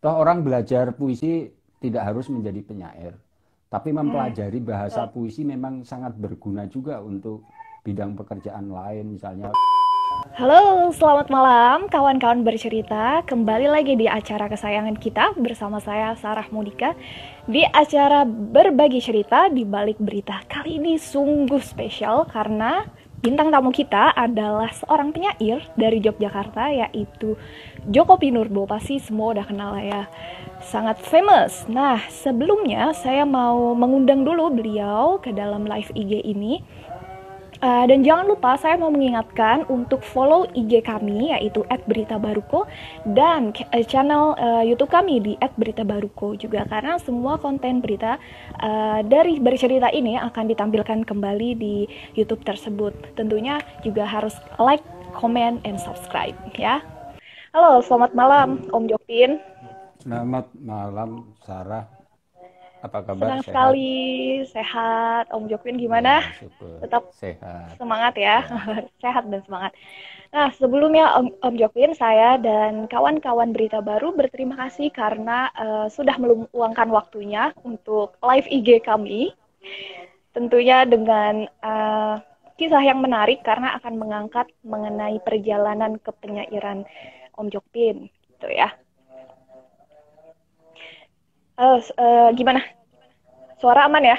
toh orang belajar puisi tidak harus menjadi penyair tapi mempelajari bahasa puisi memang sangat berguna juga untuk bidang pekerjaan lain misalnya Halo, selamat malam kawan-kawan bercerita. Kembali lagi di acara kesayangan kita bersama saya Sarah Modika di acara berbagi cerita di balik berita. Kali ini sungguh spesial karena bintang tamu kita adalah seorang penyair dari Yogyakarta yaitu Joko Pinurbo. Pasti semua udah kenal lah ya. Sangat famous. Nah, sebelumnya saya mau mengundang dulu beliau ke dalam live IG ini Uh, dan jangan lupa saya mau mengingatkan untuk follow IG kami yaitu @beritabaruko dan uh, channel uh, YouTube kami di @beritabaruko juga karena semua konten berita uh, dari bercerita ini akan ditampilkan kembali di YouTube tersebut. Tentunya juga harus like, comment, and subscribe ya. Halo, selamat malam Om Jopin. Selamat malam Sarah. Apa kabar? Senang sehat? sekali sehat. Om Jokwin gimana? Ya, Tetap sehat. Semangat ya, ya. sehat dan semangat. Nah, sebelumnya Om, Om Jokwin, saya dan kawan-kawan berita baru berterima kasih karena uh, sudah meluangkan waktunya untuk live IG kami. Tentunya dengan uh, kisah yang menarik karena akan mengangkat mengenai perjalanan ke penyairan Om Jokpin, gitu ya. Uh, uh, gimana? Suara aman ya?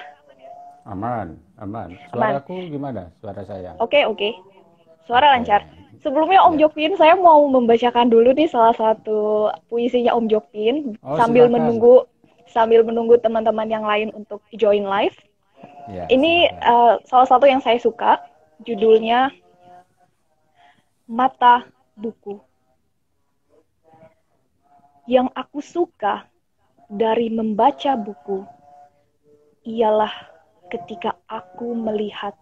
Aman, aman. Suaraku aman. gimana? Suara saya? Oke, okay, oke. Okay. Suara okay. lancar. Sebelumnya Om ya. Jokpin, saya mau membacakan dulu nih salah satu puisinya Om Jokpin oh, sambil silakan. menunggu sambil menunggu teman-teman yang lain untuk join live. Ya, Ini uh, salah satu yang saya suka. Judulnya Mata Buku. Yang aku suka dari membaca buku ialah ketika aku melihat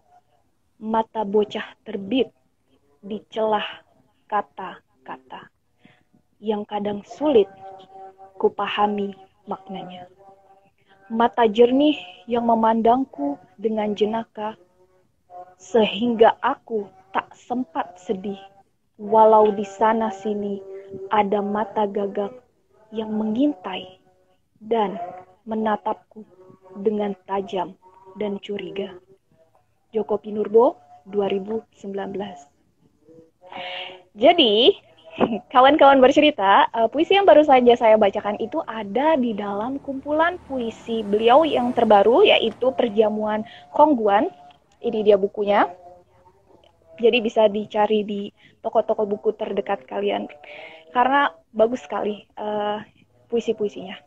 mata bocah terbit di celah kata-kata yang kadang sulit kupahami maknanya. Mata jernih yang memandangku dengan jenaka sehingga aku tak sempat sedih walau di sana sini ada mata gagak yang mengintai dan menatapku dengan tajam dan curiga. Joko Pinurbo 2019. Jadi, kawan-kawan bercerita, uh, puisi yang baru saja saya bacakan itu ada di dalam kumpulan puisi beliau yang terbaru yaitu Perjamuan Kongguan. Ini dia bukunya. Jadi bisa dicari di toko-toko buku terdekat kalian karena bagus sekali uh, puisi-puisinya.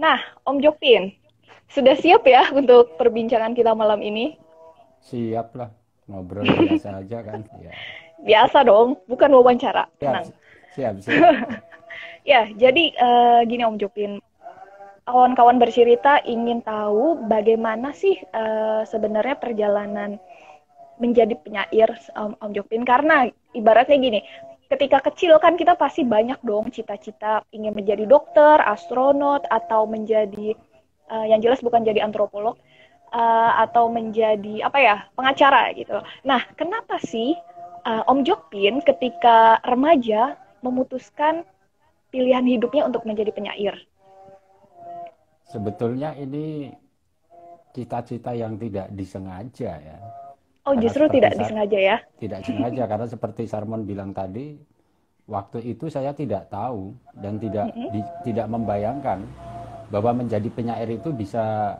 Nah, Om Jokpin, sudah siap ya untuk perbincangan kita malam ini? Siap lah, ngobrol biasa aja kan. Ya. Biasa dong, bukan wawancara. Siap, Tenang. Siap, siap. ya, jadi uh, gini Om Jokpin, kawan-kawan bercerita ingin tahu bagaimana sih uh, sebenarnya perjalanan menjadi penyair Om, Om Jokpin karena ibaratnya gini ketika kecil kan kita pasti banyak dong cita-cita ingin menjadi dokter, astronot, atau menjadi uh, yang jelas bukan jadi antropolog uh, atau menjadi apa ya pengacara gitu. Nah, kenapa sih uh, Om Jokpin ketika remaja memutuskan pilihan hidupnya untuk menjadi penyair? Sebetulnya ini cita-cita yang tidak disengaja ya Oh karena justru tidak disengaja ya? Tidak sengaja karena seperti Sarmon bilang tadi, waktu itu saya tidak tahu dan tidak mm -hmm. di, tidak membayangkan bahwa menjadi penyair itu bisa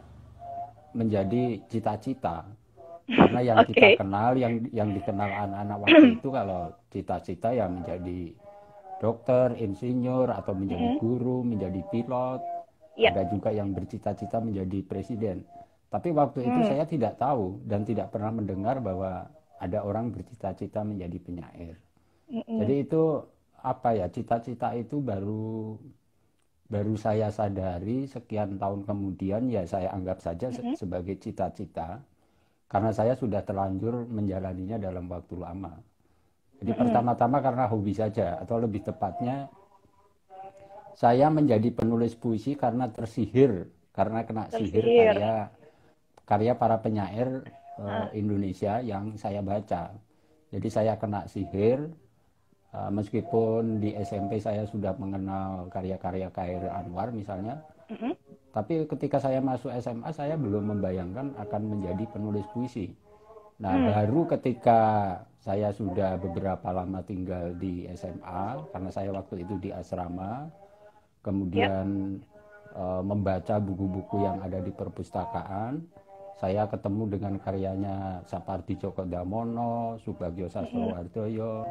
menjadi cita-cita. Karena yang okay. kita kenal, yang yang dikenal anak-anak waktu itu kalau cita-cita yang menjadi dokter, insinyur atau menjadi guru, menjadi pilot, yeah. ada juga yang bercita-cita menjadi presiden. Tapi waktu itu hmm. saya tidak tahu dan tidak pernah mendengar bahwa ada orang bercita-cita menjadi penyair. Hmm. Jadi itu apa ya cita-cita itu baru baru saya sadari sekian tahun kemudian ya saya anggap saja hmm. sebagai cita-cita karena saya sudah terlanjur menjalaninya dalam waktu lama. Jadi hmm. pertama-tama karena hobi saja atau lebih tepatnya saya menjadi penulis puisi karena tersihir karena kena tersihir, sihir karya karya para penyair uh, Indonesia yang saya baca. Jadi saya kena sihir Uh, meskipun di SMP saya sudah mengenal karya-karya Khair Anwar misalnya, mm -hmm. tapi ketika saya masuk SMA saya belum membayangkan akan menjadi penulis puisi. Nah, hmm. baru ketika saya sudah beberapa lama tinggal di SMA, karena saya waktu itu di asrama, kemudian yep. uh, membaca buku-buku yang ada di perpustakaan, saya ketemu dengan karyanya Sapardi Djoko Damono, Subagio Sastrowardoyo,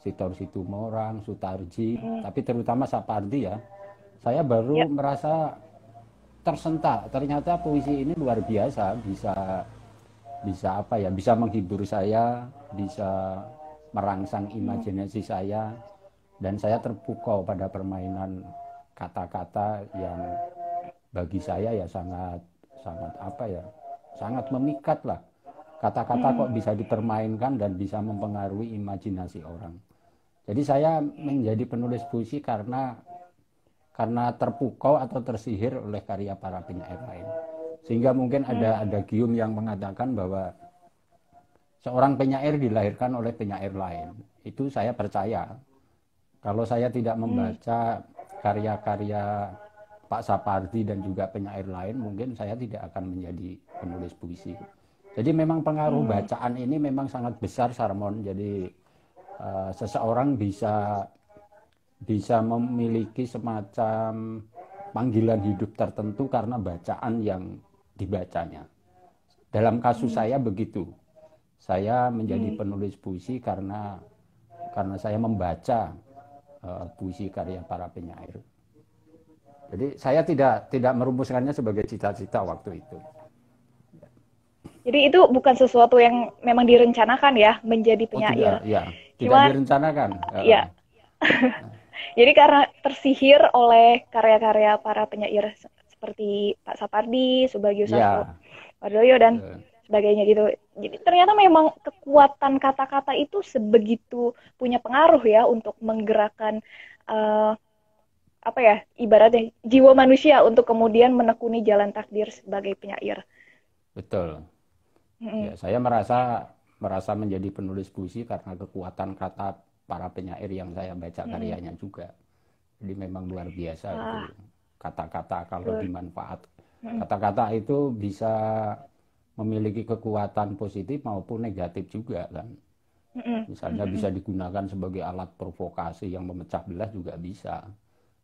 Sitor Situmorang, Sutarji, hmm. tapi terutama Sapardi ya. Saya baru yep. merasa tersentak. Ternyata puisi ini luar biasa, bisa bisa apa ya? Bisa menghibur saya, bisa merangsang imajinasi hmm. saya dan saya terpukau pada permainan kata-kata yang bagi saya ya sangat sangat apa ya sangat memikat lah. Kata-kata kok bisa dipermainkan dan bisa mempengaruhi imajinasi orang. Jadi saya menjadi penulis puisi karena karena terpukau atau tersihir oleh karya para penyair lain. Sehingga mungkin ada ada gium yang mengatakan bahwa seorang penyair dilahirkan oleh penyair lain. Itu saya percaya. Kalau saya tidak membaca karya-karya Pak Sapardi dan juga penyair lain, mungkin saya tidak akan menjadi penulis puisi. Jadi memang pengaruh hmm. bacaan ini memang sangat besar Sarmon. Jadi uh, seseorang bisa bisa memiliki semacam panggilan hidup tertentu karena bacaan yang dibacanya. Dalam kasus hmm. saya begitu. Saya menjadi hmm. penulis puisi karena karena saya membaca uh, puisi karya para penyair. Jadi saya tidak tidak merumuskannya sebagai cita-cita waktu itu. Jadi itu bukan sesuatu yang memang direncanakan ya menjadi penyair. Oh, tidak, ya, tidak Cuma, direncanakan. Iya. Jadi karena tersihir oleh karya-karya para penyair seperti Pak Sapardi, Subagio Sastro, ya. Wardoyo dan ya. sebagainya gitu. Jadi ternyata memang kekuatan kata-kata itu sebegitu punya pengaruh ya untuk menggerakkan uh, apa ya ibaratnya jiwa manusia untuk kemudian menekuni jalan takdir sebagai penyair. Betul. Mm-hmm. Ya, saya merasa merasa menjadi penulis puisi karena kekuatan kata para penyair yang saya baca karyanya mm-hmm. juga. Jadi memang luar biasa ah. itu kata-kata kalau dimanfaat. Kata-kata itu bisa memiliki kekuatan positif maupun negatif juga kan. Misalnya bisa digunakan sebagai alat provokasi yang memecah belah juga bisa.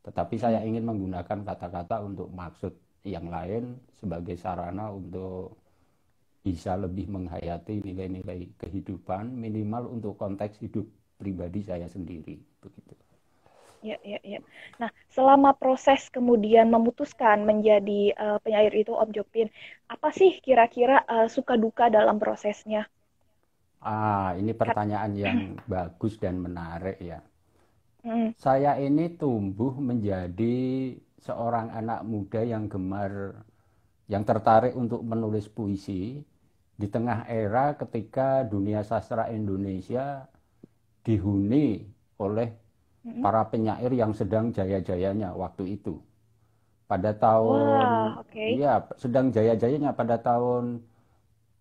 Tetapi saya ingin menggunakan kata-kata untuk maksud yang lain sebagai sarana untuk bisa lebih menghayati nilai-nilai kehidupan minimal untuk konteks hidup pribadi saya sendiri begitu. Ya, ya, ya. Nah, selama proses kemudian memutuskan menjadi uh, penyair itu Om Jopin, apa sih kira-kira uh, suka duka dalam prosesnya? Ah, ini pertanyaan yang bagus dan menarik ya. Hmm. Saya ini tumbuh menjadi seorang anak muda yang gemar, yang tertarik untuk menulis puisi di tengah era ketika dunia sastra Indonesia dihuni oleh hmm. para penyair yang sedang jaya-jayanya waktu itu. Pada tahun, Wah, okay. ya sedang jaya-jayanya pada tahun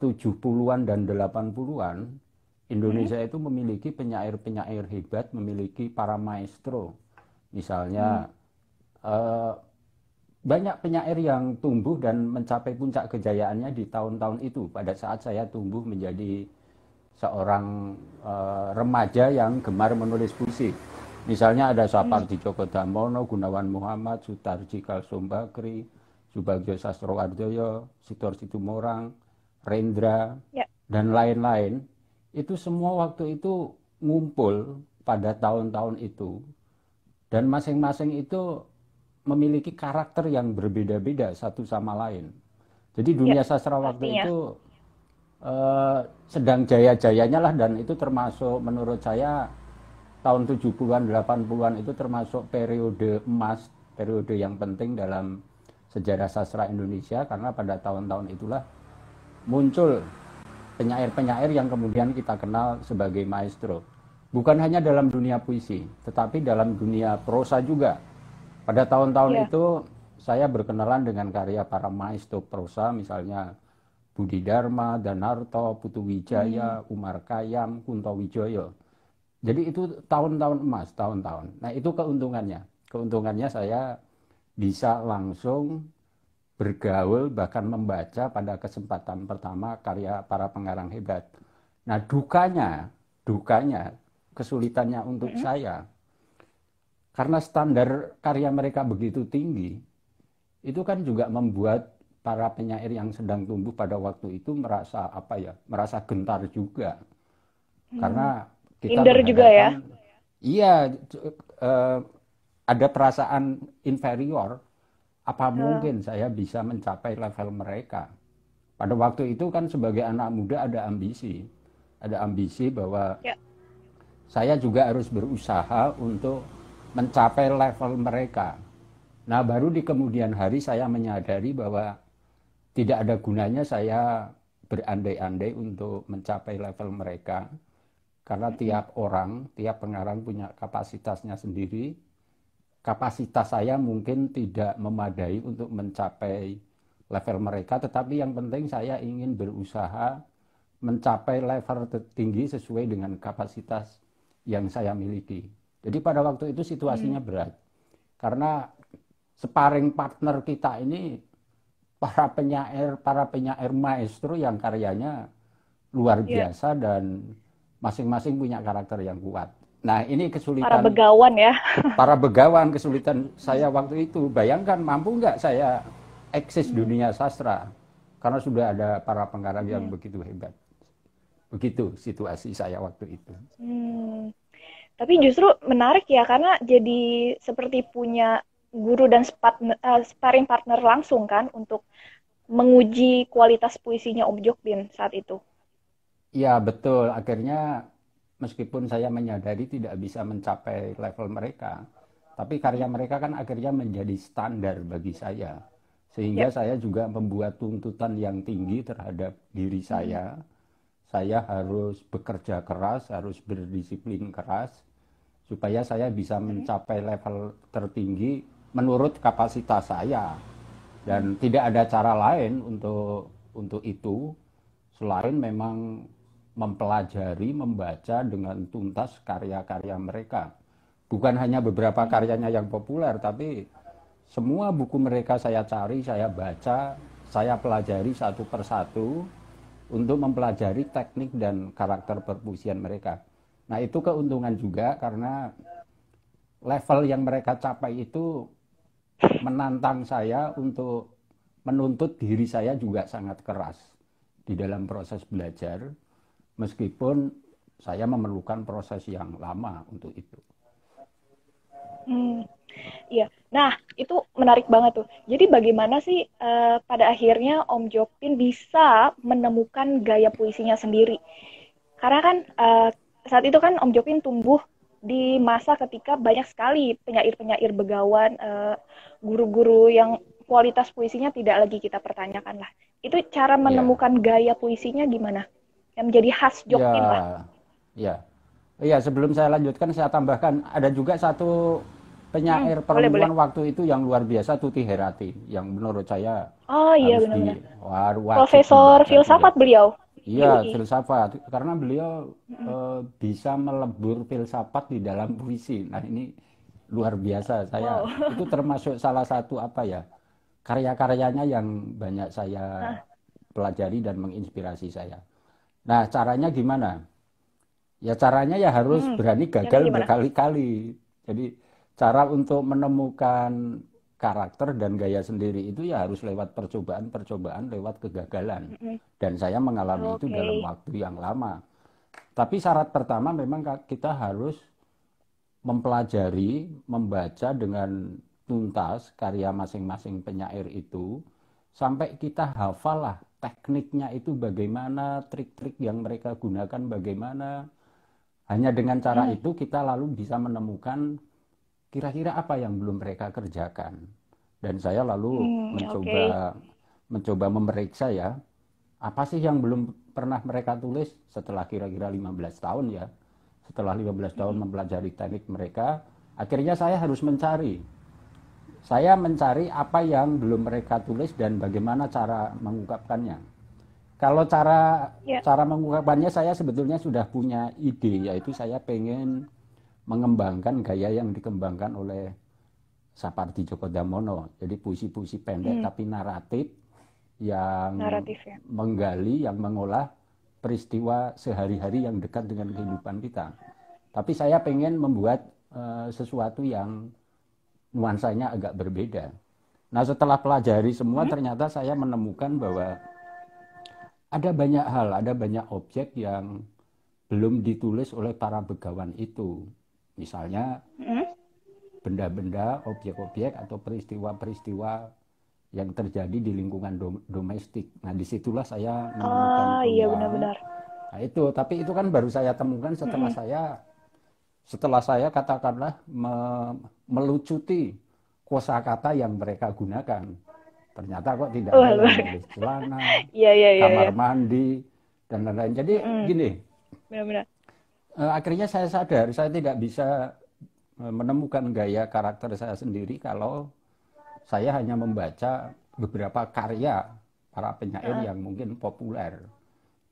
70-an dan 80-an Indonesia hmm. itu memiliki penyair-penyair hebat, memiliki para maestro. Misalnya hmm. eh, banyak penyair yang tumbuh dan mencapai puncak kejayaannya di tahun-tahun itu. Pada saat saya tumbuh menjadi seorang eh, remaja yang gemar menulis puisi. Misalnya ada Sapardi hmm. Djoko Damono, Gunawan Muhammad, Sutarji Kalsombakri, Subagio Sastrowardoyo, Sitor Situmorang, Rendra, ya. dan lain-lain itu semua waktu itu ngumpul pada tahun-tahun itu dan masing-masing itu memiliki karakter yang berbeda-beda satu sama lain. Jadi dunia ya, sastra waktu pastinya. itu uh, sedang jaya-jayanya lah dan itu termasuk menurut saya tahun 70-an 80-an itu termasuk periode emas, periode yang penting dalam sejarah sastra Indonesia karena pada tahun-tahun itulah muncul penyair-penyair yang kemudian kita kenal sebagai maestro. Bukan hanya dalam dunia puisi, tetapi dalam dunia prosa juga. Pada tahun-tahun yeah. itu saya berkenalan dengan karya para maestro prosa, misalnya Budi Dharma, Danarto, Putu Wijaya, hmm. Umar Kayam, Kunto Wijoyo. jadi itu tahun-tahun emas, tahun-tahun. Nah itu keuntungannya. Keuntungannya saya bisa langsung bergaul bahkan membaca pada kesempatan pertama karya para pengarang hebat. Nah dukanya, dukanya, kesulitannya untuk mm -hmm. saya karena standar karya mereka begitu tinggi, itu kan juga membuat para penyair yang sedang tumbuh pada waktu itu merasa apa ya, merasa gentar juga. Hmm. Karena kita Inder juga ya. Iya, uh, ada perasaan inferior. Apa hmm. mungkin saya bisa mencapai level mereka? Pada waktu itu kan sebagai anak muda ada ambisi, ada ambisi bahwa ya. saya juga harus berusaha untuk mencapai level mereka. Nah, baru di kemudian hari saya menyadari bahwa tidak ada gunanya saya berandai-andai untuk mencapai level mereka. Karena tiap orang, tiap pengarang punya kapasitasnya sendiri. Kapasitas saya mungkin tidak memadai untuk mencapai level mereka, tetapi yang penting saya ingin berusaha mencapai level tertinggi sesuai dengan kapasitas yang saya miliki. Jadi pada waktu itu situasinya hmm. berat. Karena sparring partner kita ini para penyair, para penyair maestro yang karyanya luar yeah. biasa dan masing-masing punya karakter yang kuat. Nah, ini kesulitan para begawan ya. para begawan kesulitan saya waktu itu. Bayangkan mampu nggak saya eksis hmm. dunia sastra karena sudah ada para pengarang yang hmm. begitu hebat. Begitu situasi saya waktu itu. Hmm. Tapi justru menarik ya karena jadi seperti punya guru dan uh, sparring partner langsung kan untuk menguji kualitas puisinya Om Jokbin saat itu. Iya betul. Akhirnya meskipun saya menyadari tidak bisa mencapai level mereka, tapi karya mereka kan akhirnya menjadi standar bagi saya. Sehingga ya. saya juga membuat tuntutan yang tinggi terhadap diri saya. Hmm. Saya harus bekerja keras, harus berdisiplin keras, supaya saya bisa mencapai level tertinggi menurut kapasitas saya dan tidak ada cara lain untuk untuk itu selain memang mempelajari membaca dengan tuntas karya-karya mereka. Bukan hanya beberapa karyanya yang populer tapi semua buku mereka saya cari saya baca saya pelajari satu persatu untuk mempelajari teknik dan karakter perpusian mereka. Nah itu keuntungan juga karena level yang mereka capai itu menantang saya untuk menuntut diri saya juga sangat keras di dalam proses belajar meskipun saya memerlukan proses yang lama untuk itu. Hmm, iya. Nah, itu menarik banget tuh. Jadi bagaimana sih uh, pada akhirnya Om Jokpin bisa menemukan gaya puisinya sendiri? Karena kan uh, saat itu kan Om Jopin tumbuh di masa ketika banyak sekali penyair-penyair begawan, eh, guru-guru yang kualitas puisinya tidak lagi kita pertanyakan lah. Itu cara iya. menemukan yeah. gaya puisinya gimana? Yang menjadi khas lah. Iya. Iya, sebelum saya lanjutkan saya tambahkan ada juga satu penyair hmm, perempuan boleh, boleh. waktu itu yang luar biasa Tuti Herati yang menurut saya Oh iya benar-benar. Profesor filsafat beliau. Iya, filsafat. Karena beliau uh, bisa melebur filsafat di dalam puisi. Nah, ini luar biasa. Saya wow. itu termasuk salah satu apa ya? karya-karyanya yang banyak saya nah. pelajari dan menginspirasi saya. Nah, caranya gimana? Ya caranya ya harus hmm, berani gagal berkali-kali. Jadi cara untuk menemukan karakter dan gaya sendiri itu ya harus lewat percobaan-percobaan, lewat kegagalan. Dan saya mengalami okay. itu dalam waktu yang lama. Tapi syarat pertama memang kita harus mempelajari, membaca dengan tuntas karya masing-masing penyair itu sampai kita hafal lah tekniknya itu bagaimana, trik-trik yang mereka gunakan bagaimana. Hanya dengan cara hmm. itu kita lalu bisa menemukan kira-kira apa yang belum mereka kerjakan dan saya lalu hmm, mencoba okay. mencoba memeriksa ya apa sih yang belum pernah mereka tulis setelah kira-kira 15 tahun ya setelah 15 tahun hmm. mempelajari teknik mereka akhirnya saya harus mencari saya mencari apa yang belum mereka tulis dan bagaimana cara mengungkapkannya kalau cara yeah. cara mengungkapkannya saya sebetulnya sudah punya ide yaitu saya pengen mengembangkan gaya yang dikembangkan oleh Sapardi Djoko Damono. Jadi puisi-puisi pendek hmm. tapi naratif yang naratif, ya. menggali, yang mengolah peristiwa sehari-hari yang dekat dengan kehidupan kita. Tapi saya pengen membuat uh, sesuatu yang nuansanya agak berbeda. Nah setelah pelajari semua hmm. ternyata saya menemukan bahwa ada banyak hal, ada banyak objek yang belum ditulis oleh para begawan itu. Misalnya hmm? benda-benda, objek-objek atau peristiwa-peristiwa yang terjadi di lingkungan dom domestik. Nah, di situlah saya menemukan oh, iya benar-benar. Nah, itu, tapi itu kan baru saya temukan setelah -hmm. saya setelah saya katakanlah me melucuti kosakata yang mereka gunakan ternyata kok tidak oh, ada celana, yeah, yeah, yeah, kamar yeah. mandi dan lain-lain. Jadi mm. gini, benar-benar. Uh, akhirnya saya sadar saya tidak bisa uh, menemukan gaya karakter saya sendiri kalau saya hanya membaca beberapa karya para penyair uh. yang mungkin populer.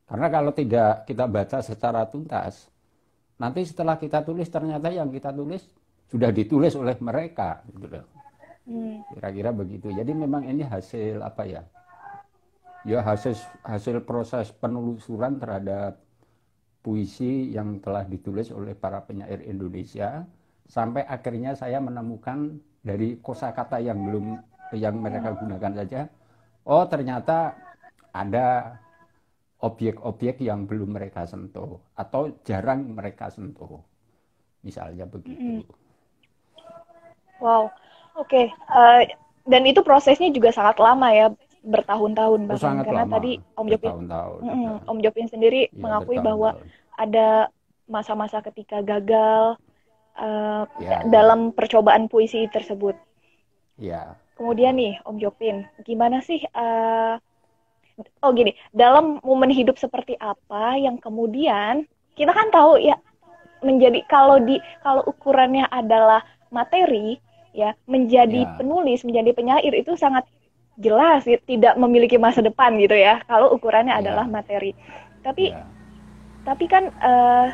Karena kalau tidak kita baca secara tuntas, nanti setelah kita tulis ternyata yang kita tulis sudah ditulis oleh mereka. Gitu Hmm. Kira-kira begitu. Jadi memang ini hasil apa ya? Ya hasil hasil proses penelusuran terhadap puisi yang telah ditulis oleh para penyair Indonesia sampai akhirnya saya menemukan dari kosakata yang belum yang mereka gunakan saja oh ternyata ada objek-objek yang belum mereka sentuh atau jarang mereka sentuh misalnya begitu wow Oke, okay. uh, eh, dan itu prosesnya juga sangat lama ya, bertahun-tahun oh, bahkan sangat karena lama. tadi Om Jopin, mm, Om Jopin sendiri ya, mengakui bahwa ada masa-masa ketika gagal uh, ya, dalam ya. percobaan puisi tersebut. Ya. Kemudian nih Om Jopin, gimana sih? Uh, oh gini, dalam momen hidup seperti apa yang kemudian kita kan tahu ya menjadi kalau di kalau ukurannya adalah materi ya menjadi ya. penulis menjadi penyair itu sangat jelas ya, tidak memiliki masa depan gitu ya kalau ukurannya ya. adalah materi tapi ya. tapi kan uh,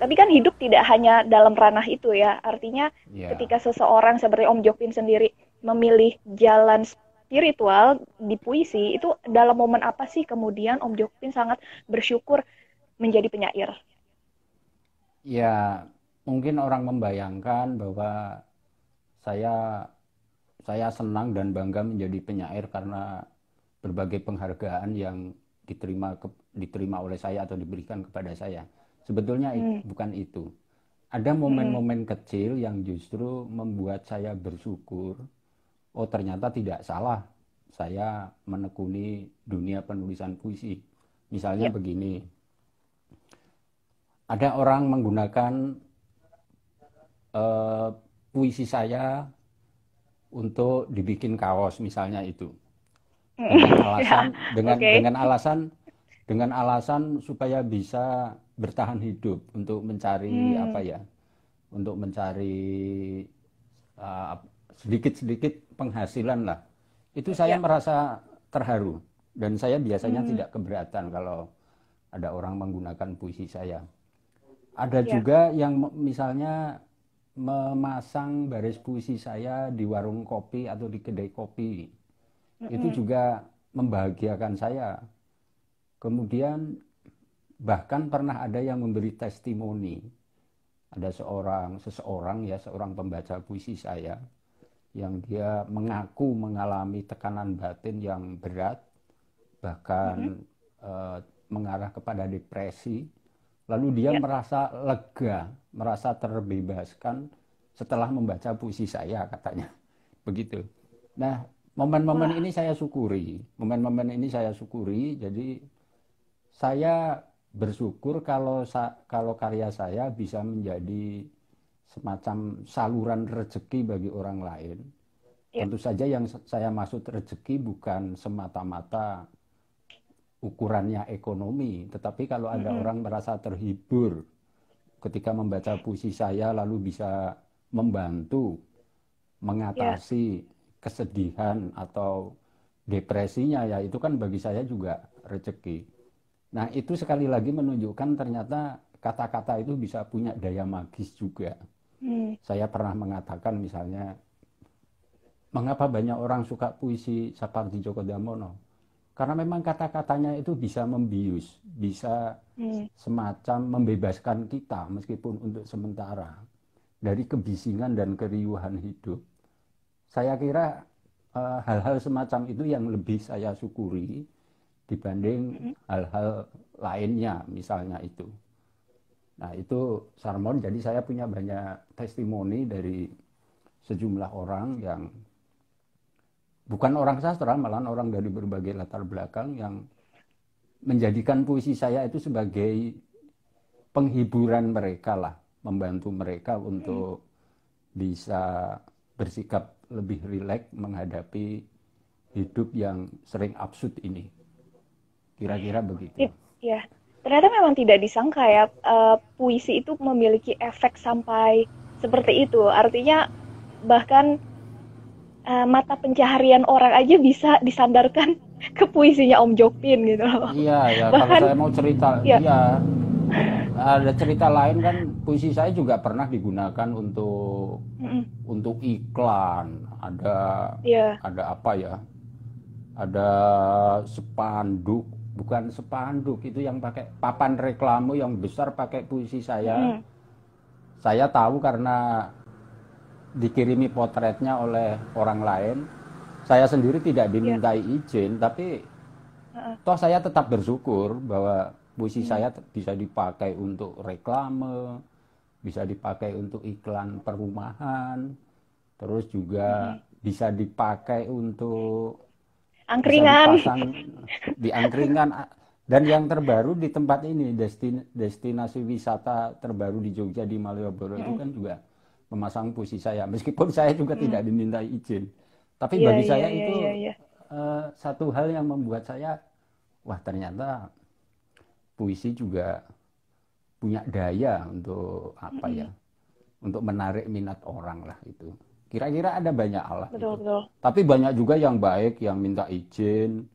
tapi kan hidup tidak hanya dalam ranah itu ya artinya ya. ketika seseorang seperti Om Jokpin sendiri memilih jalan spiritual di puisi itu dalam momen apa sih kemudian Om Jokpin sangat bersyukur menjadi penyair ya mungkin orang membayangkan bahwa saya saya senang dan bangga menjadi penyair karena berbagai penghargaan yang diterima ke, diterima oleh saya atau diberikan kepada saya. Sebetulnya hmm. bukan itu. Ada momen-momen hmm. kecil yang justru membuat saya bersyukur. Oh ternyata tidak salah saya menekuni dunia penulisan puisi. Misalnya ya. begini, ada orang menggunakan uh, puisi saya untuk dibikin kaos misalnya itu dengan hmm. alasan ya, dengan okay. dengan alasan dengan alasan supaya bisa bertahan hidup untuk mencari hmm. apa ya untuk mencari uh, sedikit-sedikit penghasilan lah itu saya ya. merasa terharu dan saya biasanya hmm. tidak keberatan kalau ada orang menggunakan puisi saya ada ya. juga yang misalnya memasang baris puisi saya di warung kopi atau di kedai kopi. Mm-hmm. Itu juga membahagiakan saya. Kemudian bahkan pernah ada yang memberi testimoni. Ada seorang seseorang ya, seorang pembaca puisi saya yang dia mengaku mengalami tekanan batin yang berat bahkan mm-hmm. uh, mengarah kepada depresi Lalu dia ya. merasa lega, merasa terbebaskan setelah membaca puisi saya katanya. Begitu. Nah, momen-momen ini saya syukuri. Momen-momen ini saya syukuri. Jadi saya bersyukur kalau kalau karya saya bisa menjadi semacam saluran rezeki bagi orang lain. Ya. Tentu saja yang saya maksud rezeki bukan semata-mata ukurannya ekonomi, tetapi kalau ada mm-hmm. orang merasa terhibur ketika membaca puisi saya lalu bisa membantu mengatasi yeah. kesedihan atau depresinya ya itu kan bagi saya juga rezeki. Nah itu sekali lagi menunjukkan ternyata kata-kata itu bisa punya daya magis juga. Hmm. Saya pernah mengatakan misalnya, mengapa banyak orang suka puisi Sapardi Djoko Damono? Karena memang kata-katanya itu bisa membius, bisa hmm. semacam membebaskan kita meskipun untuk sementara dari kebisingan dan keriuhan hidup. Saya kira eh, hal-hal uh, semacam itu yang lebih saya syukuri dibanding hmm. hal-hal hmm. lainnya misalnya itu. Nah itu Sarmon, jadi saya punya banyak testimoni dari sejumlah orang yang bukan orang sastra, malah orang dari berbagai latar belakang yang menjadikan puisi saya itu sebagai penghiburan mereka lah, membantu mereka untuk bisa bersikap lebih rileks menghadapi hidup yang sering absurd ini. Kira-kira begitu. Ya, ternyata memang tidak disangka ya uh, puisi itu memiliki efek sampai seperti itu. Artinya bahkan uh, mata pencaharian orang aja bisa disandarkan ke puisinya Om Jokpin gitu loh. Iya, ya Bahkan, kalau saya mau cerita, ya. iya. Ada cerita lain kan puisi saya juga pernah digunakan untuk mm untuk iklan, ada ya. ada apa ya? Ada spanduk, bukan spanduk itu yang pakai papan reklame yang besar pakai puisi saya. Mm Saya tahu karena dikirimi potretnya oleh orang lain, saya sendiri tidak iya. dimintai yeah. izin, tapi uh-uh. toh saya tetap bersyukur bahwa puisi hmm. saya bisa dipakai untuk reklame, bisa dipakai untuk iklan perumahan, terus juga hmm. bisa dipakai untuk angkringan, di angkringan. Dan yang terbaru di tempat ini destinasi wisata terbaru di Jogja di Malioboro hmm. itu kan juga memasang puisi saya meskipun saya juga hmm. tidak dimintai izin tapi yeah, bagi yeah, saya yeah, itu yeah, yeah. Uh, satu hal yang membuat saya wah ternyata puisi juga punya daya untuk apa hmm. ya untuk menarik minat orang lah itu kira-kira ada banyak hal betul, betul. tapi banyak juga yang baik yang minta izin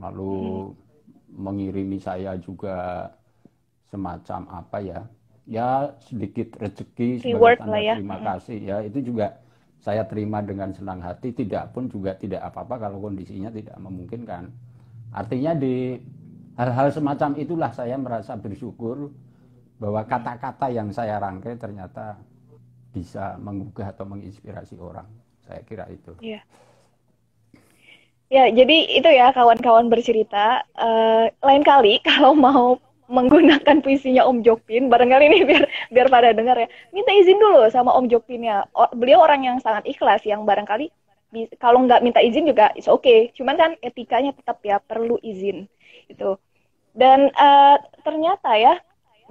lalu hmm. mengirimi saya juga semacam apa ya ya sedikit rezeki sebagai tanda ya. terima kasih ya itu juga saya terima dengan senang hati tidak pun juga tidak apa-apa kalau kondisinya tidak memungkinkan artinya di hal-hal semacam itulah saya merasa bersyukur bahwa kata-kata yang saya rangkai ternyata bisa menggugah atau menginspirasi orang. Saya kira itu. Ya ya jadi itu ya kawan-kawan bercerita uh, lain kali kalau mau menggunakan puisinya Om Jokpin barangkali ini biar biar pada dengar ya. Minta izin dulu sama Om Jokpinnya. Beliau orang yang sangat ikhlas yang barangkali kalau nggak minta izin juga oke okay. cuman kan etikanya tetap ya perlu izin. Itu. Dan uh, ternyata ya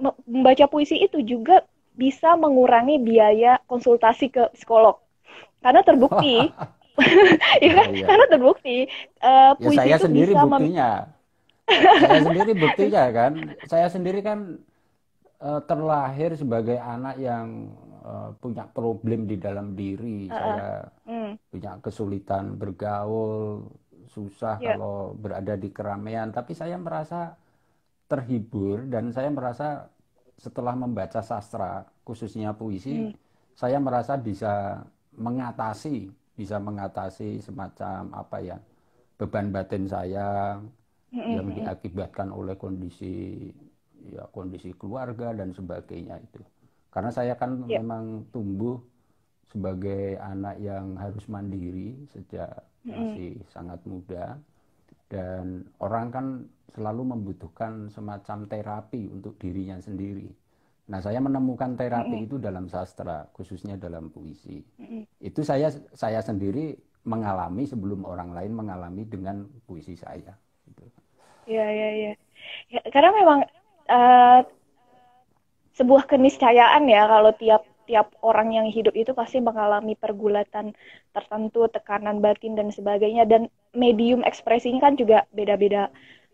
membaca puisi itu juga bisa mengurangi biaya konsultasi ke psikolog karena terbukti ya, ya, ya. karena terbukti uh, puisi ya, saya itu sendiri bisa buktinya saya sendiri buktinya kan saya sendiri kan uh, terlahir sebagai anak yang uh, punya problem di dalam diri -uh. saya mm. punya kesulitan bergaul susah yeah. kalau berada di keramaian tapi saya merasa terhibur dan saya merasa setelah membaca sastra khususnya puisi mm. saya merasa bisa mengatasi bisa mengatasi semacam apa ya beban batin saya yang diakibatkan oleh kondisi ya kondisi keluarga dan sebagainya itu karena saya kan yeah. memang tumbuh sebagai anak yang harus mandiri sejak masih sangat muda dan orang kan selalu membutuhkan semacam terapi untuk dirinya sendiri. Nah, saya menemukan terapi itu dalam sastra, khususnya dalam puisi. Itu saya saya sendiri mengalami sebelum orang lain mengalami dengan puisi saya. Iya, iya, iya. Ya, karena memang uh, sebuah keniscayaan ya kalau tiap tiap orang yang hidup itu pasti mengalami pergulatan tertentu, tekanan batin dan sebagainya dan medium ekspresinya kan juga beda-beda.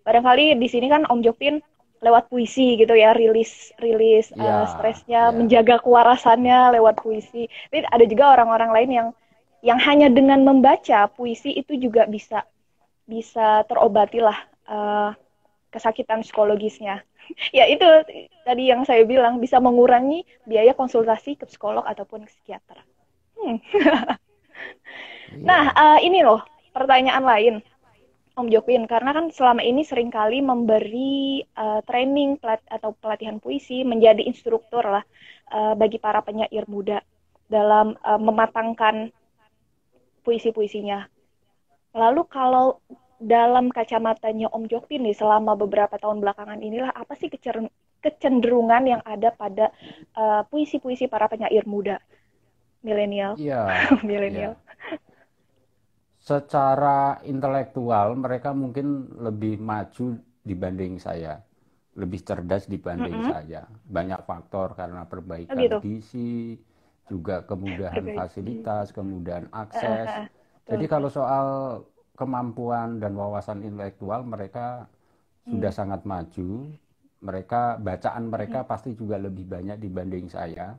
Barangkali di sini kan Om Jopin lewat puisi gitu ya, rilis rilis ya, uh, stresnya, ya. menjaga kewarasannya lewat puisi. Tapi ada juga orang-orang lain yang yang hanya dengan membaca puisi itu juga bisa bisa terobati lah uh, kesakitan psikologisnya. ya itu tadi yang saya bilang bisa mengurangi biaya konsultasi ke psikolog ataupun ke psikiater. Hmm. nah uh, ini loh pertanyaan lain Om Jokwin karena kan selama ini sering kali memberi uh, training pelat atau pelatihan puisi menjadi instruktur lah uh, bagi para penyair muda dalam uh, mematangkan puisi-puisinya. Lalu kalau dalam kacamatanya Om Jokwin nih selama beberapa tahun belakangan inilah apa sih kecenderungan yang ada pada puisi-puisi uh, para penyair muda milenial? Iya. milenial. Ya secara intelektual mereka mungkin lebih maju dibanding saya, lebih cerdas dibanding mm -hmm. saya. Banyak faktor karena perbaikan oh, gitu. gizi, juga kemudahan fasilitas, kemudahan akses. Uh, uh, Jadi kalau soal kemampuan dan wawasan intelektual mereka hmm. sudah sangat maju. Mereka bacaan mereka hmm. pasti juga lebih banyak dibanding saya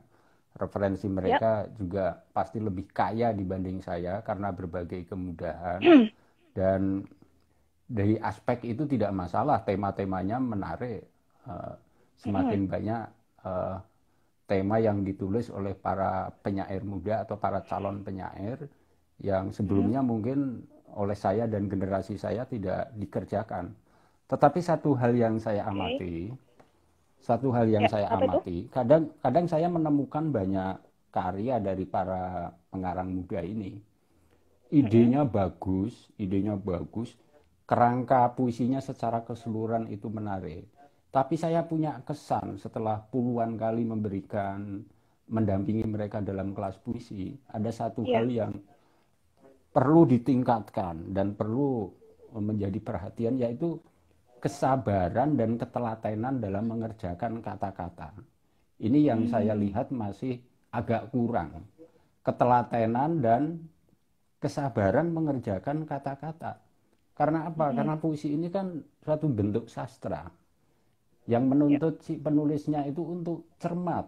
referensi mereka yep. juga pasti lebih kaya dibanding saya karena berbagai kemudahan. Dan dari aspek itu tidak masalah tema-temanya menarik. Uh, semakin banyak uh, tema yang ditulis oleh para penyair muda atau para calon penyair yang sebelumnya mungkin oleh saya dan generasi saya tidak dikerjakan. Tetapi satu hal yang saya amati okay satu hal yang ya, saya amati, kadang kadang saya menemukan banyak karya dari para pengarang muda ini. Idenya hmm. bagus, idenya bagus, kerangka puisinya secara keseluruhan itu menarik. Tapi saya punya kesan setelah puluhan kali memberikan mendampingi mereka dalam kelas puisi, ada satu ya. hal yang perlu ditingkatkan dan perlu menjadi perhatian yaitu kesabaran dan ketelatenan dalam mengerjakan kata-kata. Ini yang hmm. saya lihat masih agak kurang. Ketelatenan dan kesabaran mengerjakan kata-kata. Karena apa? Hmm. Karena puisi ini kan suatu bentuk sastra yang menuntut si penulisnya itu untuk cermat,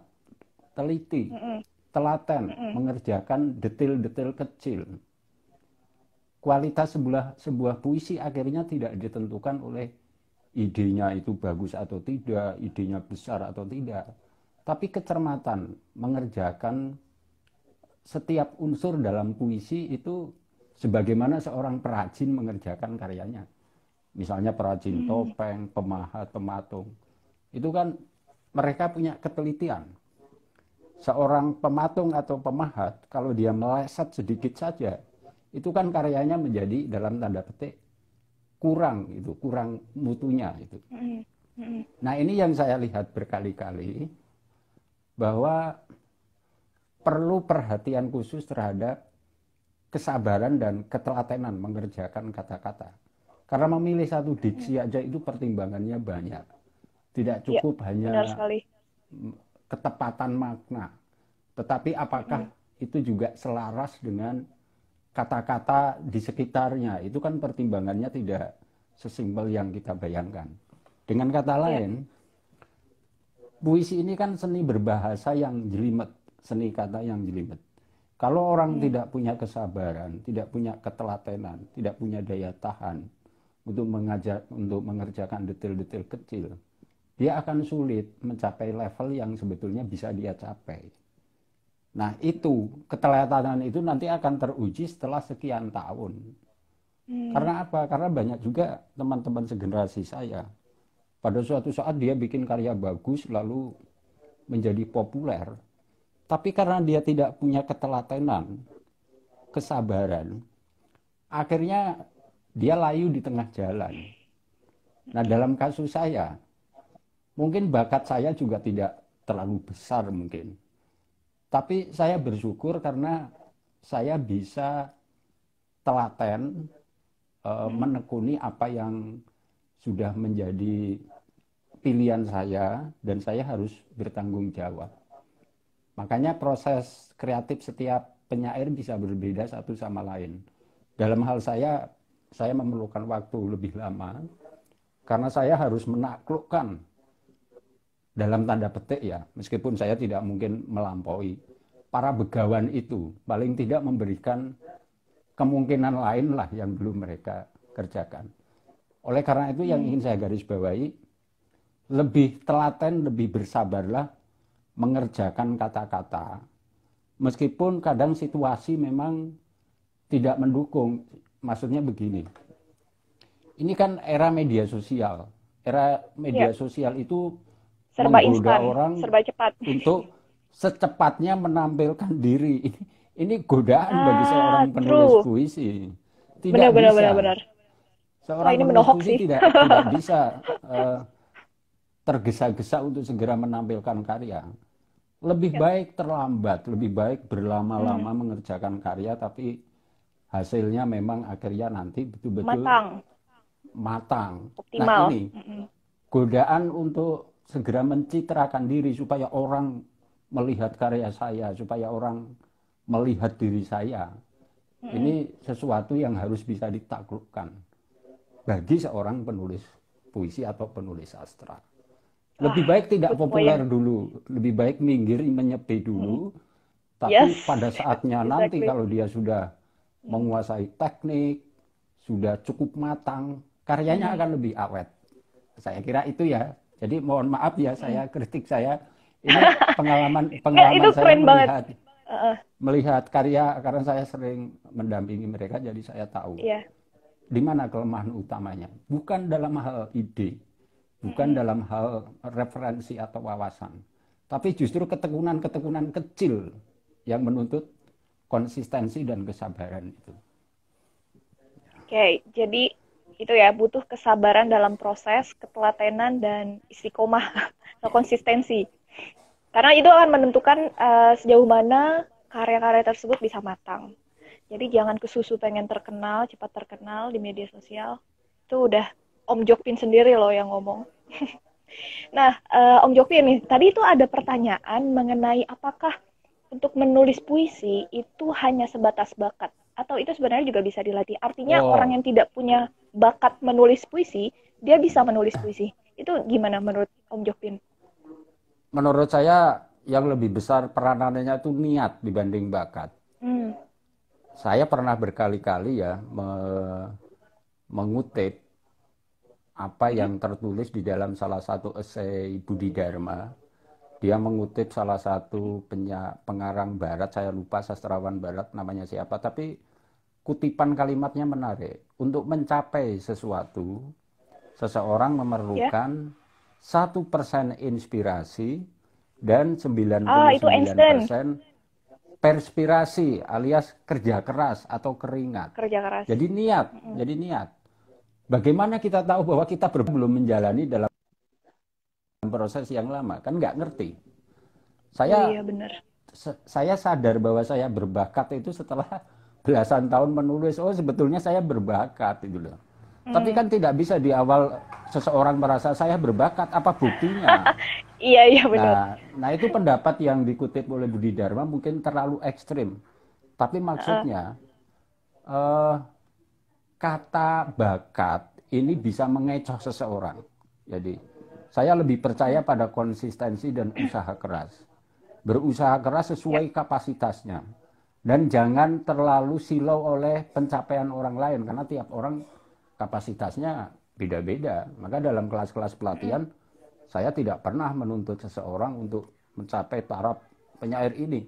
teliti, hmm. telaten, hmm. mengerjakan detail-detail kecil. Kualitas sebuah sebuah puisi akhirnya tidak ditentukan oleh idenya itu bagus atau tidak, idenya besar atau tidak. Tapi kecermatan mengerjakan setiap unsur dalam puisi itu sebagaimana seorang perajin mengerjakan karyanya. Misalnya perajin hmm. topeng, pemahat, pematung. Itu kan mereka punya ketelitian. Seorang pematung atau pemahat, kalau dia meleset sedikit saja, itu kan karyanya menjadi dalam tanda petik kurang itu kurang mutunya itu. Nah ini yang saya lihat berkali-kali bahwa perlu perhatian khusus terhadap kesabaran dan ketelatenan mengerjakan kata-kata. Karena memilih satu diksi aja itu pertimbangannya banyak. Tidak ya, cukup ya, hanya ketepatan makna. Tetapi apakah hmm. itu juga selaras dengan kata-kata di sekitarnya itu kan pertimbangannya tidak sesimpel yang kita bayangkan. Dengan kata iya. lain, puisi ini kan seni berbahasa yang jelimet, seni kata yang jelimet. Kalau orang hmm. tidak punya kesabaran, tidak punya ketelatenan, tidak punya daya tahan untuk mengajar, untuk mengerjakan detail-detail kecil, dia akan sulit mencapai level yang sebetulnya bisa dia capai. Nah itu keteladanan itu nanti akan teruji setelah sekian tahun. Hmm. Karena apa? Karena banyak juga teman-teman segenerasi saya. Pada suatu saat dia bikin karya bagus lalu menjadi populer. Tapi karena dia tidak punya ketelatenan, kesabaran, akhirnya dia layu di tengah jalan. Nah dalam kasus saya, mungkin bakat saya juga tidak terlalu besar mungkin. Tapi saya bersyukur karena saya bisa telaten uh, menekuni apa yang sudah menjadi pilihan saya dan saya harus bertanggung jawab. Makanya proses kreatif setiap penyair bisa berbeda satu sama lain. Dalam hal saya, saya memerlukan waktu lebih lama karena saya harus menaklukkan dalam tanda petik ya, meskipun saya tidak mungkin melampaui para begawan itu, paling tidak memberikan kemungkinan lain lah yang belum mereka kerjakan. Oleh karena itu yang ingin saya garis bawahi, lebih telaten, lebih bersabarlah mengerjakan kata-kata. Meskipun kadang situasi memang tidak mendukung. Maksudnya begini, ini kan era media sosial. Era media ya. sosial itu serba instan, orang serba cepat. untuk secepatnya menampilkan diri. Ini, ini godaan ah, bagi seorang penulis true. puisi. Tidak benar, bisa. Benar, benar, Seorang ini penulis puisi tidak, tidak bisa uh, tergesa-gesa untuk segera menampilkan karya. Lebih ya. baik terlambat, lebih baik berlama-lama hmm. mengerjakan karya, tapi hasilnya memang akhirnya nanti betul-betul matang. Matang. Optimal. Nah ini godaan untuk segera mencitrakan diri supaya orang melihat karya saya, supaya orang melihat diri saya. Hmm. Ini sesuatu yang harus bisa ditaklukkan bagi seorang penulis puisi atau penulis sastra. Lebih baik tidak populer dulu, lebih baik minggir menyepi dulu. Hmm. Tapi yes. pada saatnya exactly. nanti kalau dia sudah menguasai teknik, sudah cukup matang, karyanya hmm. akan lebih awet. Saya kira itu ya. Jadi mohon maaf ya saya hmm. kritik saya ini pengalaman pengalaman itu saya keren melihat banget. Uh, melihat karya karena saya sering mendampingi mereka jadi saya tahu yeah. di mana kelemahan utamanya bukan dalam hal ide bukan hmm. dalam hal referensi atau wawasan tapi justru ketekunan-ketekunan kecil yang menuntut konsistensi dan kesabaran itu. Oke, okay, jadi itu ya butuh kesabaran dalam proses, ketelatenan dan istiqomah atau konsistensi. Karena itu akan menentukan uh, sejauh mana karya-karya tersebut bisa matang. Jadi jangan kesusu pengen terkenal, cepat terkenal di media sosial. Itu udah Om Jokpin sendiri loh yang ngomong. nah, uh, Om Jokpin nih, tadi itu ada pertanyaan mengenai apakah untuk menulis puisi itu hanya sebatas bakat atau itu sebenarnya juga bisa dilatih. Artinya oh. orang yang tidak punya bakat menulis puisi, dia bisa menulis puisi. Itu gimana menurut Om Jokpin? menurut saya yang lebih besar peranannya itu niat dibanding bakat. Hmm. Saya pernah berkali-kali ya me mengutip apa yang tertulis di dalam salah satu esai Budi Dharma. Dia mengutip salah satu pengarang barat, saya lupa sastrawan barat namanya siapa, tapi kutipan kalimatnya menarik. Untuk mencapai sesuatu, seseorang memerlukan satu persen inspirasi dan 99 ah, persen perspirasi alias kerja keras atau keringat. Kerja keras. Jadi niat, mm -hmm. jadi niat. Bagaimana kita tahu bahwa kita belum menjalani dalam proses yang lama? Kan nggak ngerti. Saya, oh, iya benar. Saya sadar bahwa saya berbakat itu setelah belasan tahun menulis. Oh sebetulnya saya berbakat itu loh. Hmm. Tapi kan tidak bisa di awal seseorang merasa saya berbakat, apa buktinya? iya, iya benar. Nah, nah itu pendapat yang dikutip oleh Budi Dharma mungkin terlalu ekstrim. Tapi maksudnya uh. Uh, kata bakat ini bisa mengecoh seseorang. Jadi saya lebih percaya pada konsistensi dan usaha keras. Berusaha keras sesuai ya. kapasitasnya. Dan jangan terlalu silau oleh pencapaian orang lain karena tiap orang kapasitasnya beda-beda. Maka dalam kelas-kelas pelatihan saya tidak pernah menuntut seseorang untuk mencapai taraf penyair ini.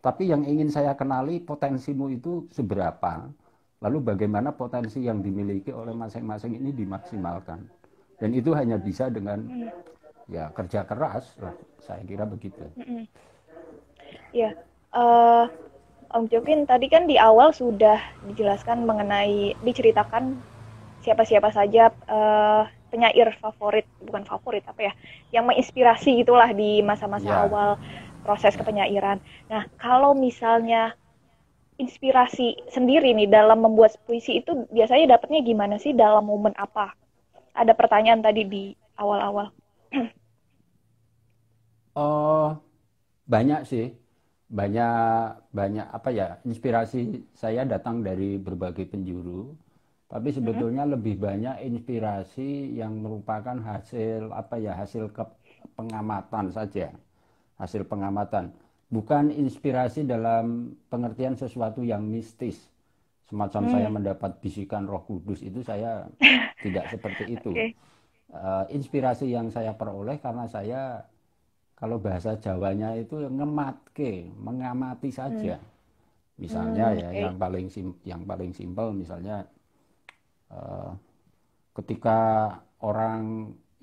Tapi yang ingin saya kenali potensimu itu seberapa. Lalu bagaimana potensi yang dimiliki oleh masing-masing ini dimaksimalkan. Dan itu hanya bisa dengan ya kerja keras lah. Saya kira begitu. Ya, uh, Om Jokin tadi kan di awal sudah dijelaskan mengenai diceritakan siapa-siapa saja uh, penyair favorit bukan favorit apa ya yang menginspirasi gitulah di masa-masa yeah. awal proses kepenyairan. Nah kalau misalnya inspirasi sendiri nih dalam membuat puisi itu biasanya dapatnya gimana sih dalam momen apa? Ada pertanyaan tadi di awal-awal. oh banyak sih. Banyak banyak apa ya inspirasi saya datang dari berbagai penjuru. Tapi sebetulnya hmm. lebih banyak inspirasi yang merupakan hasil apa ya hasil ke pengamatan saja. Hasil pengamatan. Bukan inspirasi dalam pengertian sesuatu yang mistis semacam Hmm. saya mendapat bisikan Roh Kudus itu saya tidak seperti itu. Oke. Eh, inspirasi yang saya peroleh karena saya kalau bahasa Jawanya itu ngematke, mengamati saja. Misalnya Hmm, ya oke. yang paling sim yang paling simpel misalnya eh, ketika orang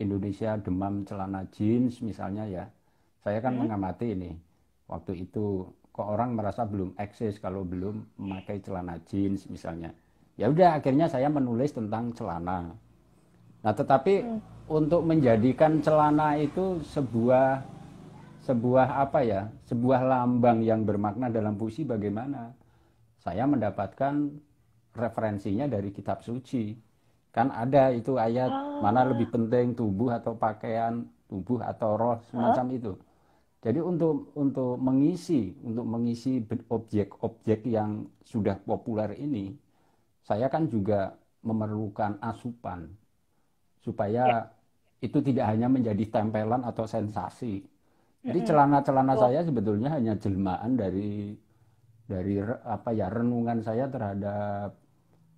Indonesia demam celana jeans misalnya ya, saya kan mengamati ini. Waktu itu kok orang merasa belum eksis kalau belum memakai celana jeans misalnya. Ya udah akhirnya saya menulis tentang celana. Nah, tetapi untuk menjadikan celana itu sebuah sebuah apa ya? Sebuah lambang yang bermakna dalam puisi bagaimana? Saya mendapatkan referensinya dari kitab suci. Kan ada itu ayat mana lebih penting tubuh atau pakaian, tubuh atau roh semacam itu. Jadi untuk untuk mengisi untuk mengisi objek-objek yang sudah populer ini, saya kan juga memerlukan asupan supaya itu tidak hanya menjadi tempelan atau sensasi. Jadi celana-celana saya sebetulnya hanya jelmaan dari dari apa ya renungan saya terhadap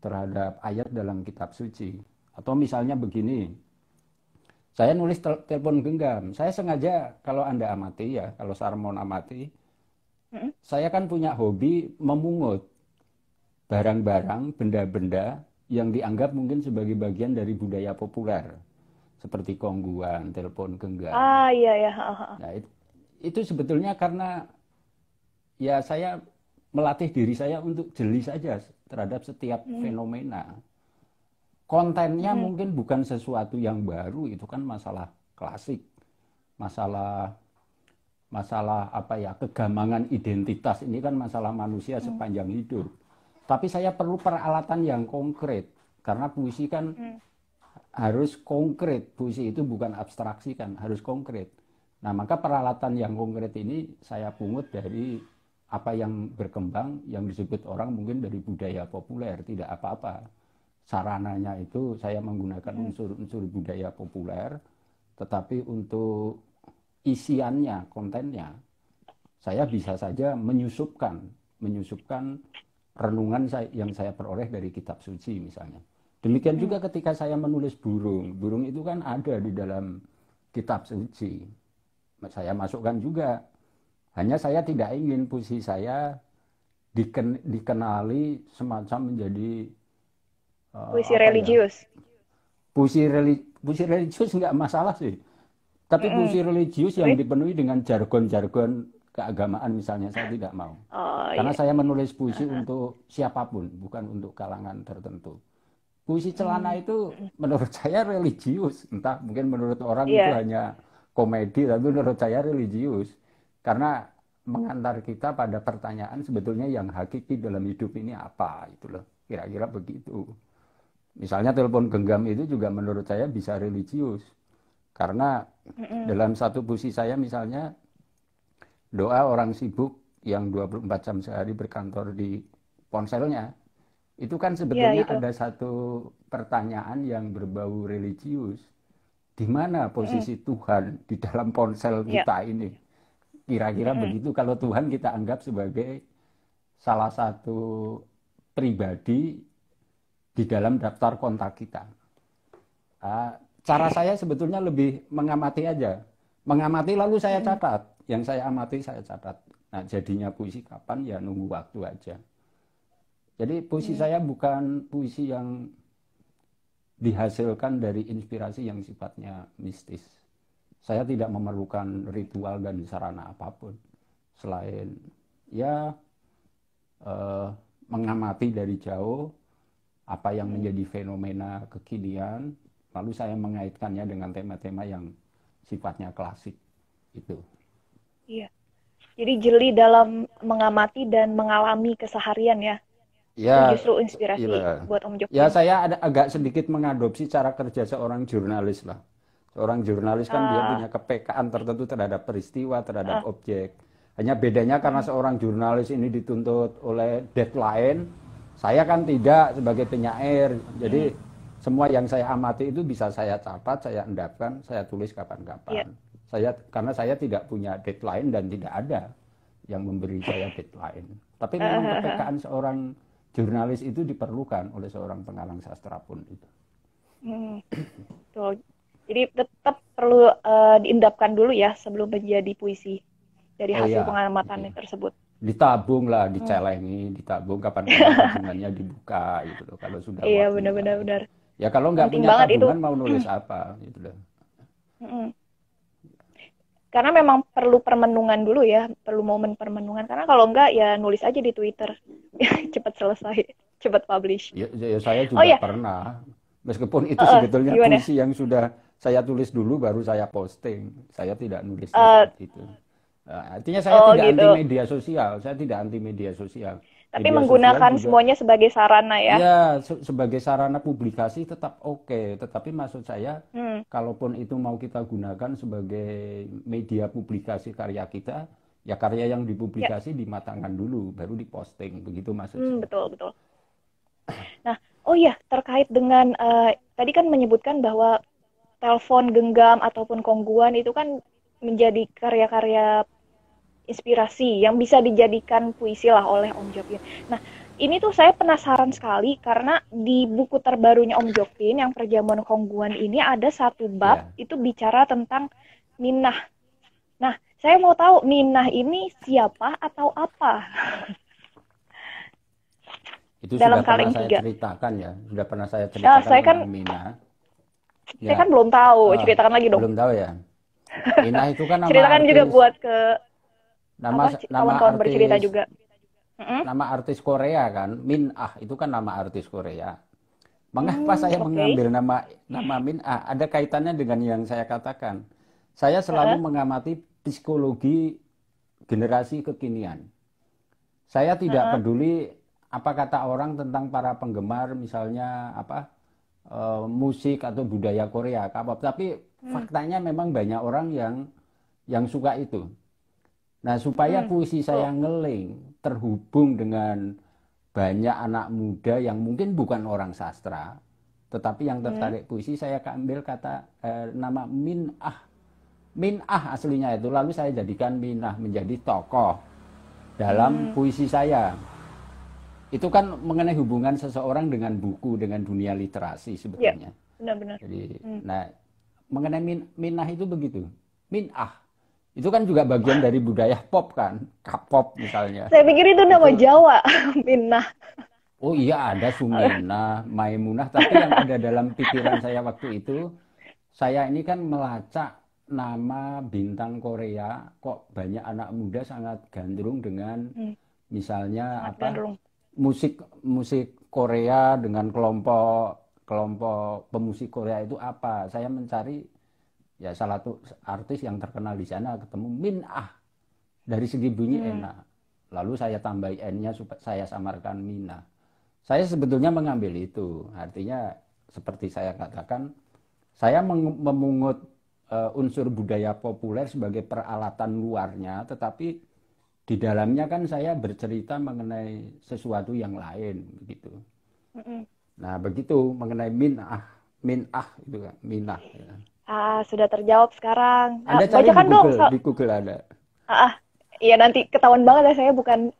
terhadap ayat dalam kitab suci. Atau misalnya begini, saya nulis tel- telepon genggam. Saya sengaja kalau Anda amati ya, kalau Sarmon amati, saya kan punya hobi memungut barang-barang, benda-benda yang dianggap mungkin sebagai bagian dari budaya populer. Seperti kongguan, telepon genggam. Ah iya ya. ha. Nah, itu, itu sebetulnya karena ya saya melatih diri saya untuk jeli saja terhadap setiap fenomena. Kontennya mungkin bukan sesuatu yang baru, itu kan masalah klasik. Masalah masalah apa ya, kegamangan identitas ini kan masalah manusia sepanjang hidup. Tapi saya perlu peralatan yang konkret karena puisi kan harus konkret. Puisi itu bukan abstraksi kan, harus konkret. Nah, maka peralatan yang konkret ini saya pungut dari apa yang berkembang yang disebut orang mungkin dari budaya populer, tidak apa-apa. Sarananya itu saya menggunakan unsur-unsur budaya populer, tetapi untuk isiannya, kontennya, saya bisa saja menyusupkan, menyusupkan renungan saya, yang saya peroleh dari kitab suci misalnya. Demikian juga ketika saya menulis burung, burung itu kan ada di dalam kitab suci. Saya masukkan juga. Hanya saya tidak ingin puisi saya diken- dikenali semacam menjadi eh, Puisi ya, religius. puisi reli- puisi religius nggak masalah sih. Tapi puisi religius yang dipenuhi dengan jargon-jargon keagamaan misalnya saya tidak mau. Oh Karena iya. saya menulis puisi untuk siapa pun, bukan untuk kalangan tertentu. Puisi celana Hmm. itu menurut saya religius, entah mungkin menurut orang Iya. itu hanya komedi, tapi menurut saya religius. Karena mengantar kita pada pertanyaan sebetulnya yang hakiki dalam hidup ini apa, itu loh. Kira-kira begitu. Misalnya telepon genggam itu juga menurut saya bisa religius. Karena dalam satu puisi saya misalnya doa orang sibuk yang 24 jam sehari berkantor di ponselnya itu kan sebetulnya itu. ada satu pertanyaan yang berbau religius di mana posisi Tuhan di dalam ponsel Iya. kita ini kira-kira begitu kalau Tuhan kita anggap sebagai salah satu pribadi di dalam daftar kontak kita Ah, cara saya sebetulnya lebih mengamati aja. Mengamati lalu saya catat. Yang saya amati saya catat. Nah, jadinya puisi kapan ya nunggu waktu aja. Jadi puisi saya bukan puisi yang dihasilkan dari inspirasi yang sifatnya mistis. Saya tidak memerlukan ritual dan sarana apa pun selain ya eh, mengamati dari jauh apa yang menjadi fenomena kekinian, lalu saya mengaitkannya dengan tema-tema yang sifatnya klasik itu. Iya. Jadi jeli dalam mengamati dan mengalami keseharian ya. Ya, justru inspirasi iya. buat Om Joko. ya saya ada agak sedikit mengadopsi cara kerja seorang jurnalis lah. Seorang jurnalis kan dia punya kepekaan tertentu terhadap peristiwa, terhadap objek. Hanya bedanya karena seorang jurnalis ini dituntut oleh deadline, saya kan tidak sebagai penyair. Jadi semua yang saya amati itu bisa saya catat, saya endapkan, saya tulis kapan-kapan. Saya karena saya tidak punya deadline dan tidak ada yang memberi saya deadline. Tapi memang kepekaan seorang jurnalis itu diperlukan oleh seorang pengarang sastra pun itu. Hmm. Jadi tetap perlu uh, diendapkan dulu ya sebelum menjadi puisi dari oh hasil oh, iya. pengamatan iya. tersebut. Ditabung lah, dicelengi, hmm. ditabung kapan tabungannya dibuka gitu loh. Kalau sudah Iya benar-benar benar. Ya kalau nggak punya tabungan itu. mau nulis hmm. apa gitu loh. Hmm. Karena memang perlu permenungan dulu ya, perlu momen permenungan. Karena kalau enggak ya nulis aja di Twitter, cepat selesai, cepat publish. Ya, ya saya juga oh, iya. pernah, meskipun itu uh, sebetulnya gimana? puisi yang sudah saya tulis dulu baru saya posting. Saya tidak nulis uh, itu. Nah, artinya saya oh, tidak gitu. anti media sosial, saya tidak anti media sosial. Tapi media menggunakan juga, semuanya sebagai sarana ya? Ya, se sebagai sarana publikasi tetap oke. Okay. Tetapi maksud saya, hmm. kalaupun itu mau kita gunakan sebagai media publikasi karya kita, ya karya yang dipublikasi ya. dimatangkan dulu, baru diposting. Begitu maksudnya. Hmm, betul, betul. Nah, oh iya, terkait dengan, uh, tadi kan menyebutkan bahwa telepon genggam ataupun kongguan itu kan menjadi karya-karya inspirasi yang bisa dijadikan puisi lah oleh Om Jokpin. Nah, ini tuh saya penasaran sekali karena di buku terbarunya Om Jokpin yang perjamuan Kongguan ini ada satu bab yeah. itu bicara tentang minah. Nah, saya mau tahu minah ini siapa atau apa? Itu Dalam sudah pernah saya ceritakan ya, sudah pernah saya ceritakan nah, saya kan, minah. Ya. Saya kan belum tahu, oh, ceritakan lagi dong. Belum tahu ya. Minah itu kan nama Ceritakan artis, juga buat ke nama apa, nama kawan artis, bercerita juga. Mm-hmm. Nama artis Korea kan, Min Ah itu kan nama artis Korea. Mengapa hmm, saya okay. mengambil nama nama Min Ah? Ada kaitannya dengan yang saya katakan. Saya selalu uh mengamati psikologi generasi kekinian. Saya tidak uh peduli apa kata orang tentang para penggemar misalnya apa uh, musik atau budaya Korea, K-pop. Tapi hmm. faktanya memang banyak orang yang yang suka itu. Nah, supaya hmm. puisi saya ngeling terhubung dengan banyak anak muda yang mungkin bukan orang sastra, tetapi yang tertarik hmm. puisi, saya ambil kata eh, nama Minah. Minah aslinya itu, lalu saya jadikan Minah menjadi tokoh dalam hmm. puisi saya. Itu kan mengenai hubungan seseorang dengan buku, dengan dunia literasi sebetulnya. Ya, benar-benar. Jadi, hmm. nah mengenai min, Minah itu begitu. Minah itu kan juga bagian dari budaya pop kan, K-pop misalnya. Saya pikir itu nama itu... Jawa, Minah. Oh iya ada Sumina, Maimunah, tapi yang ada dalam pikiran saya waktu itu, saya ini kan melacak nama bintang Korea, kok banyak anak muda sangat gandrung dengan hmm. misalnya apa gandrung. musik musik Korea dengan kelompok kelompok pemusik Korea itu apa? Saya mencari ya salah satu artis yang terkenal di sana ketemu Min Ah. Dari segi bunyi hmm. enak. Lalu saya tambah n-nya supaya saya samarkan Mina saya sebetulnya mengambil itu. Artinya seperti saya katakan saya memungut uh, unsur budaya populer sebagai peralatan luarnya tetapi di dalamnya kan saya bercerita mengenai sesuatu yang lain begitu. Mm nah begitu mengenai min ah min ah itu kan minah ya. Ah, sudah terjawab sekarang. Anda cari bacakan di Google, dong. So di Google ada. Ah, ah, iya nanti ketahuan banget ya saya bukan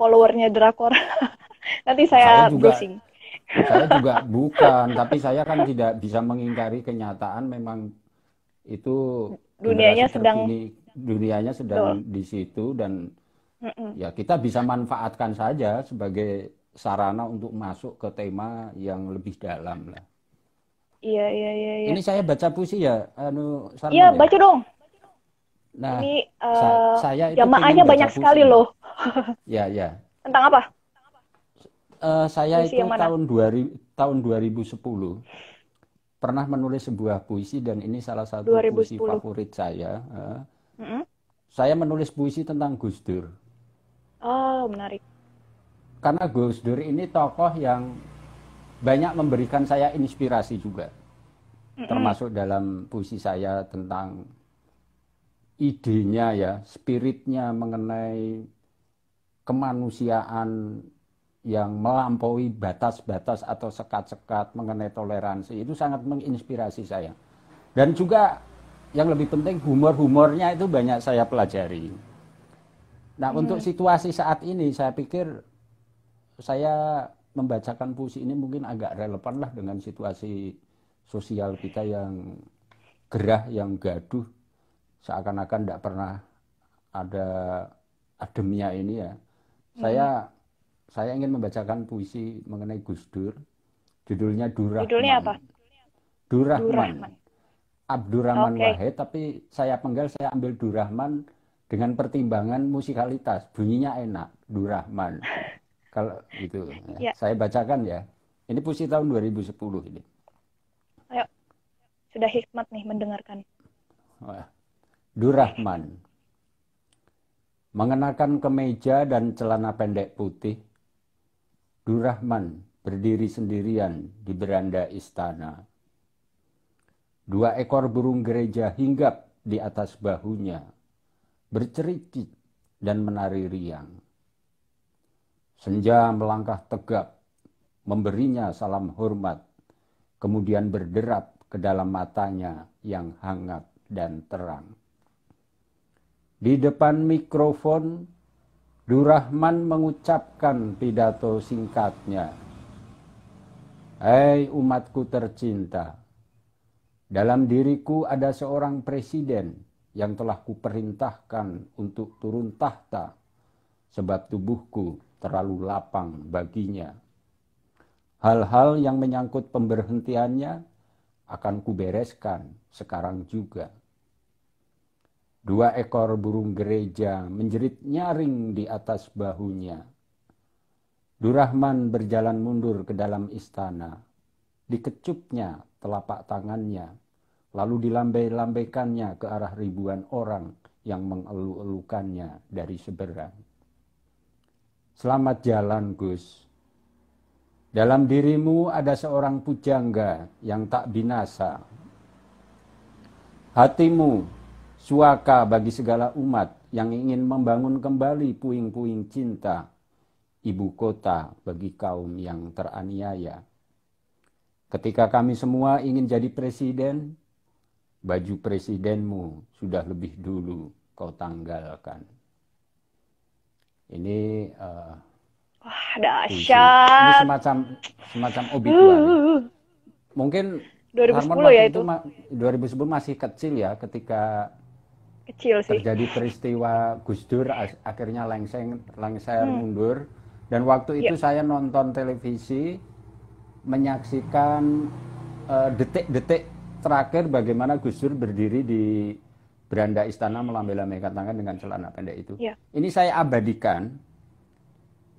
followernya drakor. nanti saya, saya juga, browsing. Saya juga bukan, tapi saya kan tidak bisa mengingkari kenyataan memang itu dunianya sedang dunianya sedang Betul. di situ dan mm -mm. ya kita bisa manfaatkan saja sebagai sarana untuk masuk ke tema yang lebih dalam lah. Iya, iya, iya, iya. Ini saya baca puisi ya, anu Iya, ya? baca dong. Nah, ini uh, saya itu jamaahnya banyak puisi. sekali loh. ya, ya. Tentang apa? Uh, saya puisi itu tahun 2000 tahun 2010 pernah menulis sebuah puisi dan ini salah satu 2010. puisi favorit saya. Uh, mm -hmm. Saya menulis puisi tentang Gus Dur. Oh, menarik. Karena Gus Dur ini tokoh yang banyak memberikan saya inspirasi juga. Mm-hmm. Termasuk dalam puisi saya tentang idenya ya, spiritnya mengenai kemanusiaan yang melampaui batas-batas atau sekat-sekat mengenai toleransi itu sangat menginspirasi saya. Dan juga yang lebih penting humor-humornya itu banyak saya pelajari. Nah, hmm. untuk situasi saat ini saya pikir saya membacakan puisi ini mungkin agak relevan lah dengan situasi sosial kita yang gerah, yang gaduh, seakan-akan tidak pernah ada ademnya ini ya. Hmm. Saya saya ingin membacakan puisi mengenai Gus Dur. Judulnya Durahman. Judulnya apa? Durahman. Durahman. Abdurrahman okay. Wahid, tapi saya penggal saya ambil Durahman dengan pertimbangan musikalitas. Bunyinya enak, Durahman. Kalau itu, ya. saya bacakan ya. Ini puisi tahun 2010 ini. Ayo, sudah hikmat nih mendengarkan. Durahman. Mengenakan kemeja dan celana pendek putih, Durahman berdiri sendirian di beranda istana. Dua ekor burung gereja hinggap di atas bahunya, bercericit dan menari riang. Senja melangkah tegap, memberinya salam hormat, kemudian berderap ke dalam matanya yang hangat dan terang. Di depan mikrofon, Durahman mengucapkan pidato singkatnya. Hei umatku tercinta, dalam diriku ada seorang presiden yang telah kuperintahkan untuk turun tahta, sebab tubuhku terlalu lapang baginya. Hal-hal yang menyangkut pemberhentiannya akan kubereskan sekarang juga. Dua ekor burung gereja menjerit nyaring di atas bahunya. Durahman berjalan mundur ke dalam istana. Dikecupnya telapak tangannya, lalu dilambai-lambaikannya ke arah ribuan orang yang mengelu-elukannya dari seberang. Selamat jalan, Gus. Dalam dirimu ada seorang pujangga yang tak binasa. Hatimu suaka bagi segala umat yang ingin membangun kembali puing-puing cinta ibu kota bagi kaum yang teraniaya. Ketika kami semua ingin jadi presiden, baju presidenmu sudah lebih dulu kau tanggalkan. Ini uh, Wah, dahsyat. Ini semacam semacam obituari. Mungkin 2010 ya itu. itu 2010 masih kecil ya ketika kecil sih. Terjadi peristiwa Gus Dur akhirnya lengseng lengser hmm. mundur dan waktu itu yep. saya nonton televisi menyaksikan eh, detik-detik uh, terakhir bagaimana Gus Dur berdiri di beranda istana melambai-lambaikan tangan dengan celana pendek itu. Yeah. Ini saya abadikan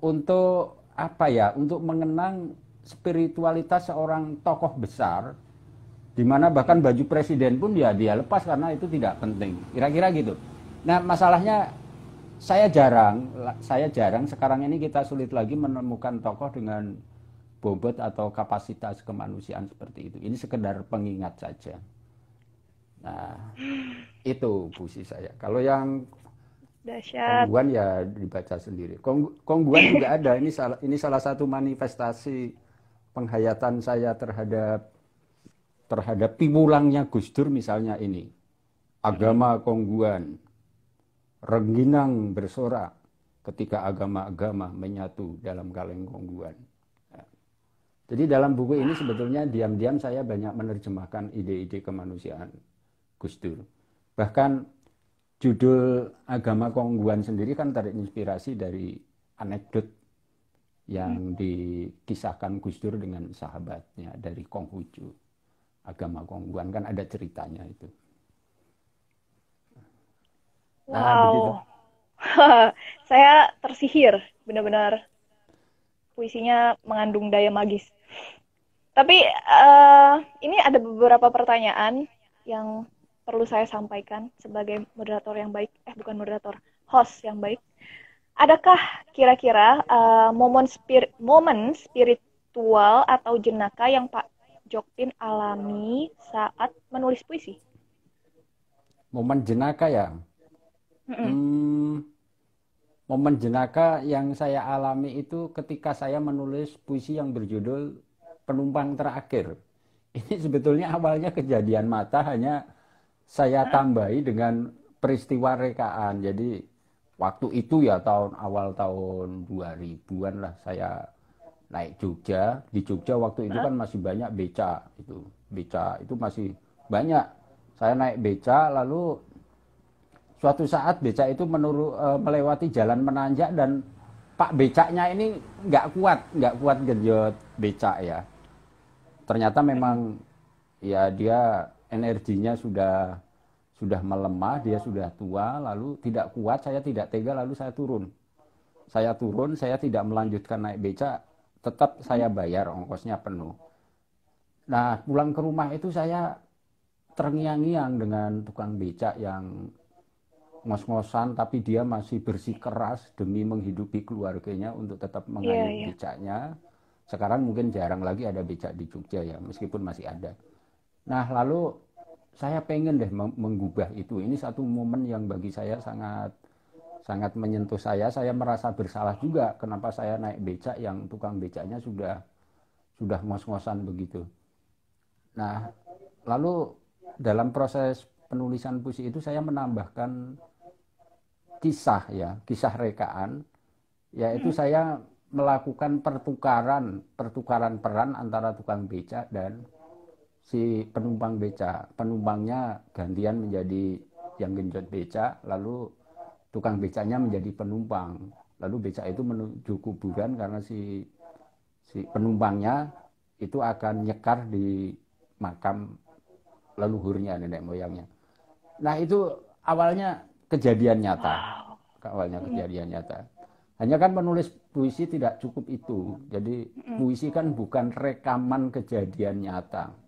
untuk apa ya? Untuk mengenang spiritualitas seorang tokoh besar di mana bahkan baju presiden pun ya dia lepas karena itu tidak penting. Kira-kira gitu. Nah, masalahnya saya jarang, saya jarang sekarang ini kita sulit lagi menemukan tokoh dengan bobot atau kapasitas kemanusiaan seperti itu. Ini sekedar pengingat saja. Nah, itu puisi saya. Kalau yang Dasyat. Kongguan ya dibaca sendiri. Kong, kongguan juga ada. Ini salah ini salah satu manifestasi penghayatan saya terhadap terhadap pimulangnya Gus Dur misalnya ini. Agama kongguan, rengginang bersorak ketika agama-agama menyatu dalam kaleng kongguan. Ya. Jadi dalam buku ini sebetulnya diam-diam saya banyak menerjemahkan ide-ide kemanusiaan Gus Dur. Bahkan judul agama kongguan sendiri kan terinspirasi dari anekdot yang dikisahkan Gus Dur dengan sahabatnya dari Konghucu agama Kongguan kan ada ceritanya itu. Nah, wow. Saya tersihir, benar-benar puisinya mengandung daya magis. Tapi uh, ini ada beberapa pertanyaan yang perlu saya sampaikan sebagai moderator yang baik, eh bukan moderator, host yang baik. Adakah kira-kira uh, momen spirit, momen spiritual atau jenaka yang Pak Jokpin alami saat menulis puisi? Momen jenaka ya. Mm -mm. Hmm, momen jenaka yang saya alami itu ketika saya menulis puisi yang berjudul Penumpang Terakhir. Ini sebetulnya awalnya kejadian mata hanya saya tambahi dengan peristiwa rekaan. Jadi waktu itu ya tahun awal tahun 2000-an lah saya naik Jogja. Di Jogja waktu itu kan masih banyak beca itu. Beca itu masih banyak. Saya naik beca lalu suatu saat beca itu menuru, e, melewati jalan menanjak dan Pak becaknya ini nggak kuat, nggak kuat genjot becak ya. Ternyata memang ya dia energinya sudah sudah melemah, dia sudah tua, lalu tidak kuat, saya tidak tega, lalu saya turun. Saya turun, saya tidak melanjutkan naik beca, tetap saya bayar ongkosnya penuh. Nah, pulang ke rumah itu saya terngiang-ngiang dengan tukang becak yang ngos-ngosan tapi dia masih bersih keras demi menghidupi keluarganya untuk tetap mengayuh yeah, yeah. becaknya. Sekarang mungkin jarang lagi ada becak di Jogja ya, meskipun masih ada. Nah, lalu saya pengen deh menggubah itu. Ini satu momen yang bagi saya sangat sangat menyentuh saya. Saya merasa bersalah juga kenapa saya naik becak yang tukang becaknya sudah sudah ngos-ngosan begitu. Nah, lalu dalam proses penulisan puisi itu saya menambahkan kisah ya, kisah rekaan yaitu hmm. saya melakukan pertukaran pertukaran peran antara tukang becak dan si penumpang beca. Penumpangnya gantian menjadi yang genjot beca lalu tukang becanya menjadi penumpang. Lalu beca itu menuju kuburan karena si si penumpangnya itu akan nyekar di makam leluhurnya nenek moyangnya. Nah itu awalnya kejadian nyata. Awalnya kejadian nyata. Hanya kan menulis puisi tidak cukup itu. Jadi puisi kan bukan rekaman kejadian nyata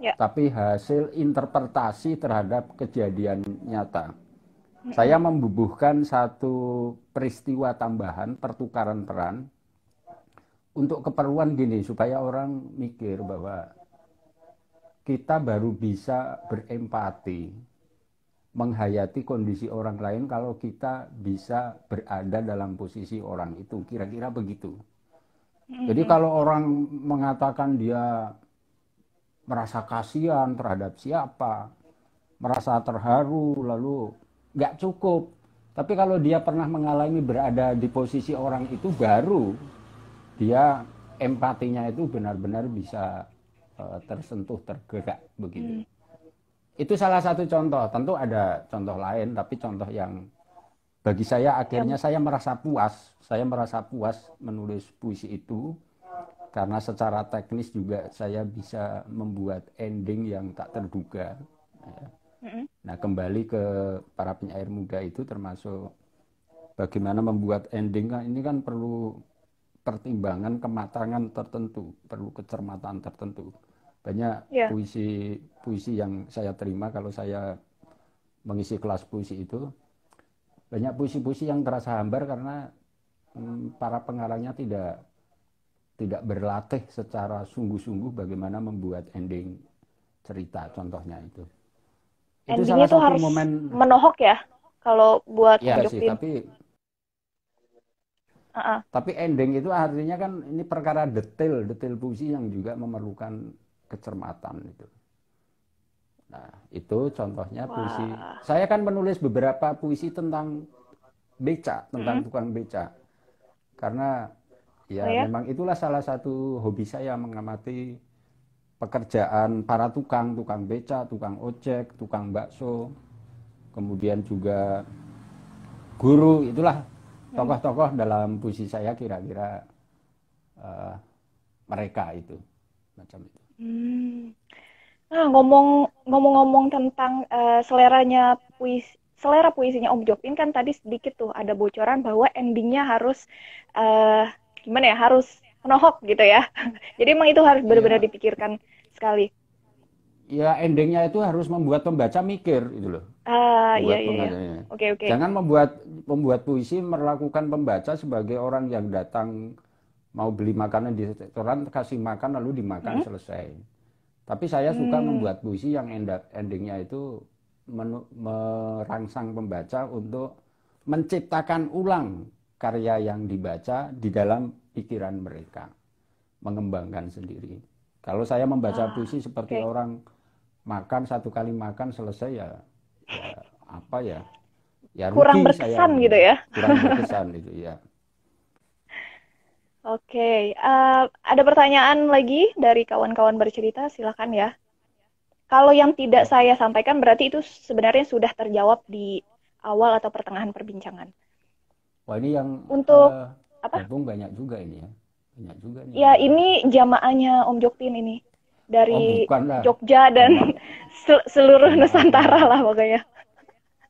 ya. tapi hasil interpretasi terhadap kejadian nyata. Saya membubuhkan satu peristiwa tambahan pertukaran peran untuk keperluan gini supaya orang mikir bahwa kita baru bisa berempati menghayati kondisi orang lain kalau kita bisa berada dalam posisi orang itu kira-kira begitu. Jadi kalau orang mengatakan dia merasa kasihan terhadap siapa, merasa terharu, lalu nggak cukup. Tapi kalau dia pernah mengalami berada di posisi orang itu baru dia empatinya itu benar-benar bisa uh, tersentuh, tergerak begitu. Hmm. Itu salah satu contoh. Tentu ada contoh lain, tapi contoh yang bagi saya akhirnya saya merasa puas. Saya merasa puas menulis puisi itu karena secara teknis juga saya bisa membuat ending yang tak terduga. Ya. Nah kembali ke para penyair muda itu termasuk bagaimana membuat ending kan ini kan perlu pertimbangan kematangan tertentu, perlu kecermatan tertentu. Banyak yeah. puisi puisi yang saya terima kalau saya mengisi kelas puisi itu banyak puisi-puisi yang terasa hambar karena hmm, para pengarangnya tidak tidak berlatih secara sungguh-sungguh bagaimana membuat ending cerita contohnya itu. Ending itu salah itu satu harus momen menohok ya kalau buat ya sih, tapi uh -uh. tapi ending itu artinya kan ini perkara detail, detail puisi yang juga memerlukan kecermatan itu. Nah, itu contohnya Wah. puisi. Saya kan menulis beberapa puisi tentang beca, tentang hmm. tukang beca. Karena Ya, oh, ya, memang itulah salah satu hobi saya mengamati pekerjaan para tukang, tukang beca, tukang ojek, tukang bakso, kemudian juga guru, itulah hmm. tokoh-tokoh dalam puisi saya kira-kira uh, mereka itu macam itu. Hmm. Nah, ngomong ngomong-ngomong tentang uh, seleranya puisi selera puisinya Om Jopin kan tadi sedikit tuh ada bocoran bahwa endingnya harus uh, gimana ya harus menohok gitu ya jadi emang itu harus benar-benar ya. dipikirkan sekali ya endingnya itu harus membuat pembaca mikir itu loh ah iya iya, iya. oke oke jangan membuat membuat puisi melakukan pembaca sebagai orang yang datang mau beli makanan di restoran kasih makan lalu dimakan hmm? selesai tapi saya suka hmm. membuat puisi yang endingnya itu merangsang pembaca untuk menciptakan ulang karya yang dibaca di dalam pikiran mereka, mengembangkan sendiri. Kalau saya membaca ah, puisi seperti okay. orang makan satu kali makan selesai ya, ya apa ya, ya kurang berkesan saya gitu ya. kurang berkesan itu ya Oke, eh, ada pertanyaan lagi dari kawan-kawan bercerita, silakan ya. Kalau yang tidak saya sampaikan berarti itu sebenarnya sudah terjawab di awal atau pertengahan perbincangan. Wah ini yang Untuk eh, apa? gabung banyak juga ini ya banyak juga nih Ya, ini jamaahnya Om Jokpin ini oh dari lah Jogja dan Jamaah. se- seluruh Nusantara lah pokoknya.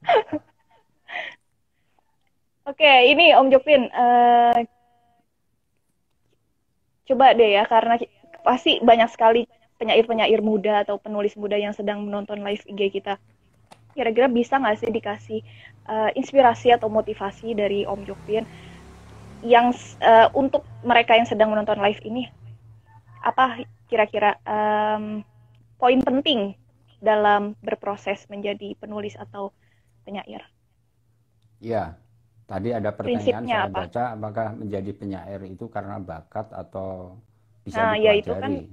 Oke, ini Om Jokpin, eh, coba deh ya, karena pasti banyak sekali penyair-penyair muda atau penulis muda yang sedang menonton live IG kita. Kira-kira bisa nggak sih dikasih eh, inspirasi atau motivasi dari Om Jokpin yang eh, untuk mereka yang sedang menonton live ini? Apa kira-kira em, poin penting dalam berproses menjadi penulis atau penyair? ya tadi ada pertanyaan Prinsipnya saya apa? baca apakah menjadi penyair itu karena bakat atau bisa Nah, ya itu kan dipelajari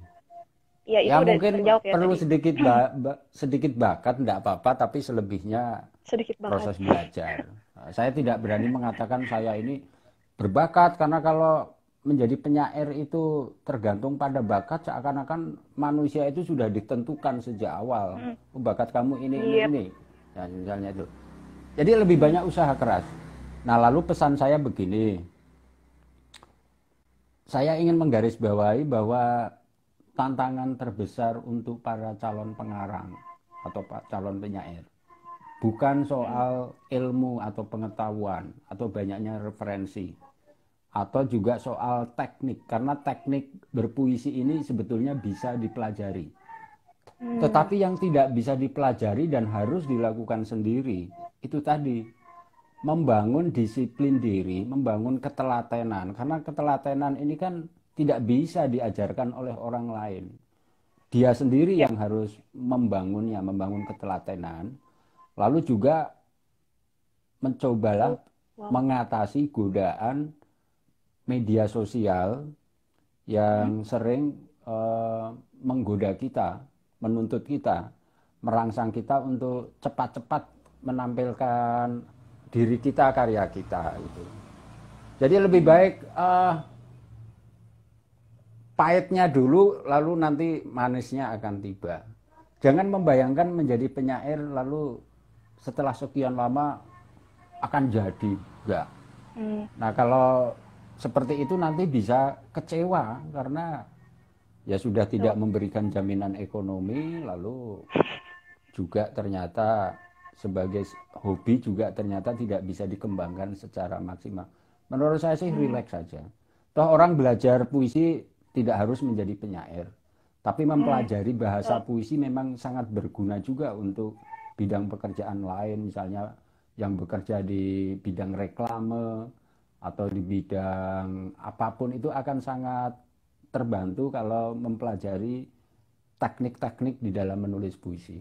ya itu ya udah mungkin terjawab ya perlu tadi. sedikit ba- ba- sedikit bakat enggak apa-apa tapi selebihnya Sedikit proses belajar. Saya tidak berani mengatakan saya ini berbakat karena kalau menjadi penyair itu tergantung pada bakat seakan-akan manusia itu sudah ditentukan sejak awal. Hmm. Oh, bakat kamu ini ini Yep. ini. Ya, misalnya itu. Jadi lebih banyak usaha keras. Nah, lalu pesan saya begini. Saya ingin menggarisbawahi bahwa tantangan terbesar untuk para calon pengarang atau pa- calon penyair. Bukan soal ilmu atau pengetahuan atau banyaknya referensi atau juga soal teknik karena teknik berpuisi ini sebetulnya bisa dipelajari. Hmm. tetapi yang tidak bisa dipelajari dan harus dilakukan sendiri itu tadi membangun disiplin diri, membangun ketelatenan. Karena ketelatenan ini kan tidak bisa diajarkan oleh orang lain. Dia sendiri yang harus membangunnya, membangun ketelatenan. Lalu juga mencobalah Wow. mengatasi godaan media sosial yang sering eh, menggoda kita, menuntut kita, merangsang kita untuk cepat-cepat menampilkan diri kita, karya kita itu. Jadi lebih baik eh, pahitnya dulu, lalu nanti manisnya akan tiba. Jangan membayangkan menjadi penyair lalu setelah sekian lama akan jadi, enggak. Hmm. Nah, kalau seperti itu nanti bisa kecewa karena ya sudah tidak memberikan jaminan ekonomi, lalu juga ternyata sebagai hobi juga ternyata tidak bisa dikembangkan secara maksimal. Menurut saya sih rileks saja. Toh orang belajar puisi tidak harus menjadi penyair, tapi mempelajari bahasa puisi memang sangat berguna juga untuk bidang pekerjaan lain, misalnya yang bekerja di bidang reklame atau di bidang apa pun itu akan sangat terbantu kalau mempelajari teknik-teknik di dalam menulis puisi.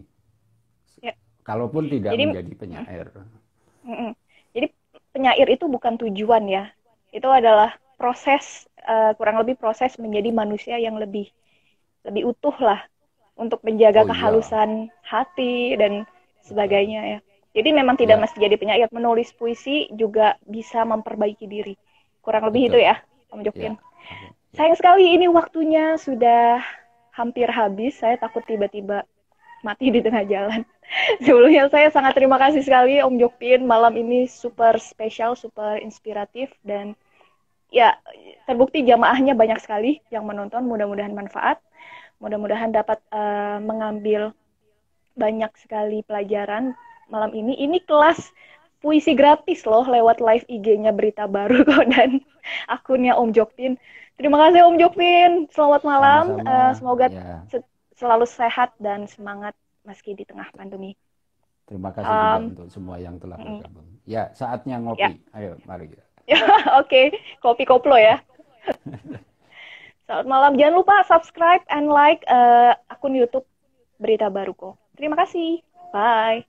Ya. Kalaupun tidak Jadi- menjadi penyair. Jadi penyair itu bukan tujuan ya. Itu adalah proses eh, kurang lebih proses menjadi manusia yang lebih lebih utuh lah untuk menjaga Oh, iya. kehalusan hati dan sebagainya ya. Jadi memang tidak Ya. mesti jadi penyair, menulis puisi juga bisa memperbaiki diri. Kurang lebih Betul. itu ya, Om Ya. Jokpin. Oke. Sayang sekali ini waktunya sudah hampir habis. Saya takut tiba-tiba mati di tengah jalan. Sebelumnya saya sangat terima kasih sekali Om Jokpin. Malam ini super spesial, super inspiratif dan ya terbukti jamaahnya banyak sekali yang menonton. Mudah-mudahan manfaat. Mudah-mudahan dapat eh, mengambil banyak sekali pelajaran malam ini. Ini kelas puisi gratis loh lewat live IG-nya Berita Baru kok dan akunnya Om Jokpin. Terima kasih Om Jokpin. Selamat malam. Sama-sama. Eh, semoga Ya, se- selalu sehat dan semangat meski di tengah pandemi. terima kasih juga Um, untuk semua yang telah mm-mm. bergabung. Ya, saatnya ngopi. Ayo, mari kita. Oke, kopi koplo ya. Selamat malam. Jangan lupa subscribe and like eh, akun YouTube Berita Baruko. Terima kasih. Bye.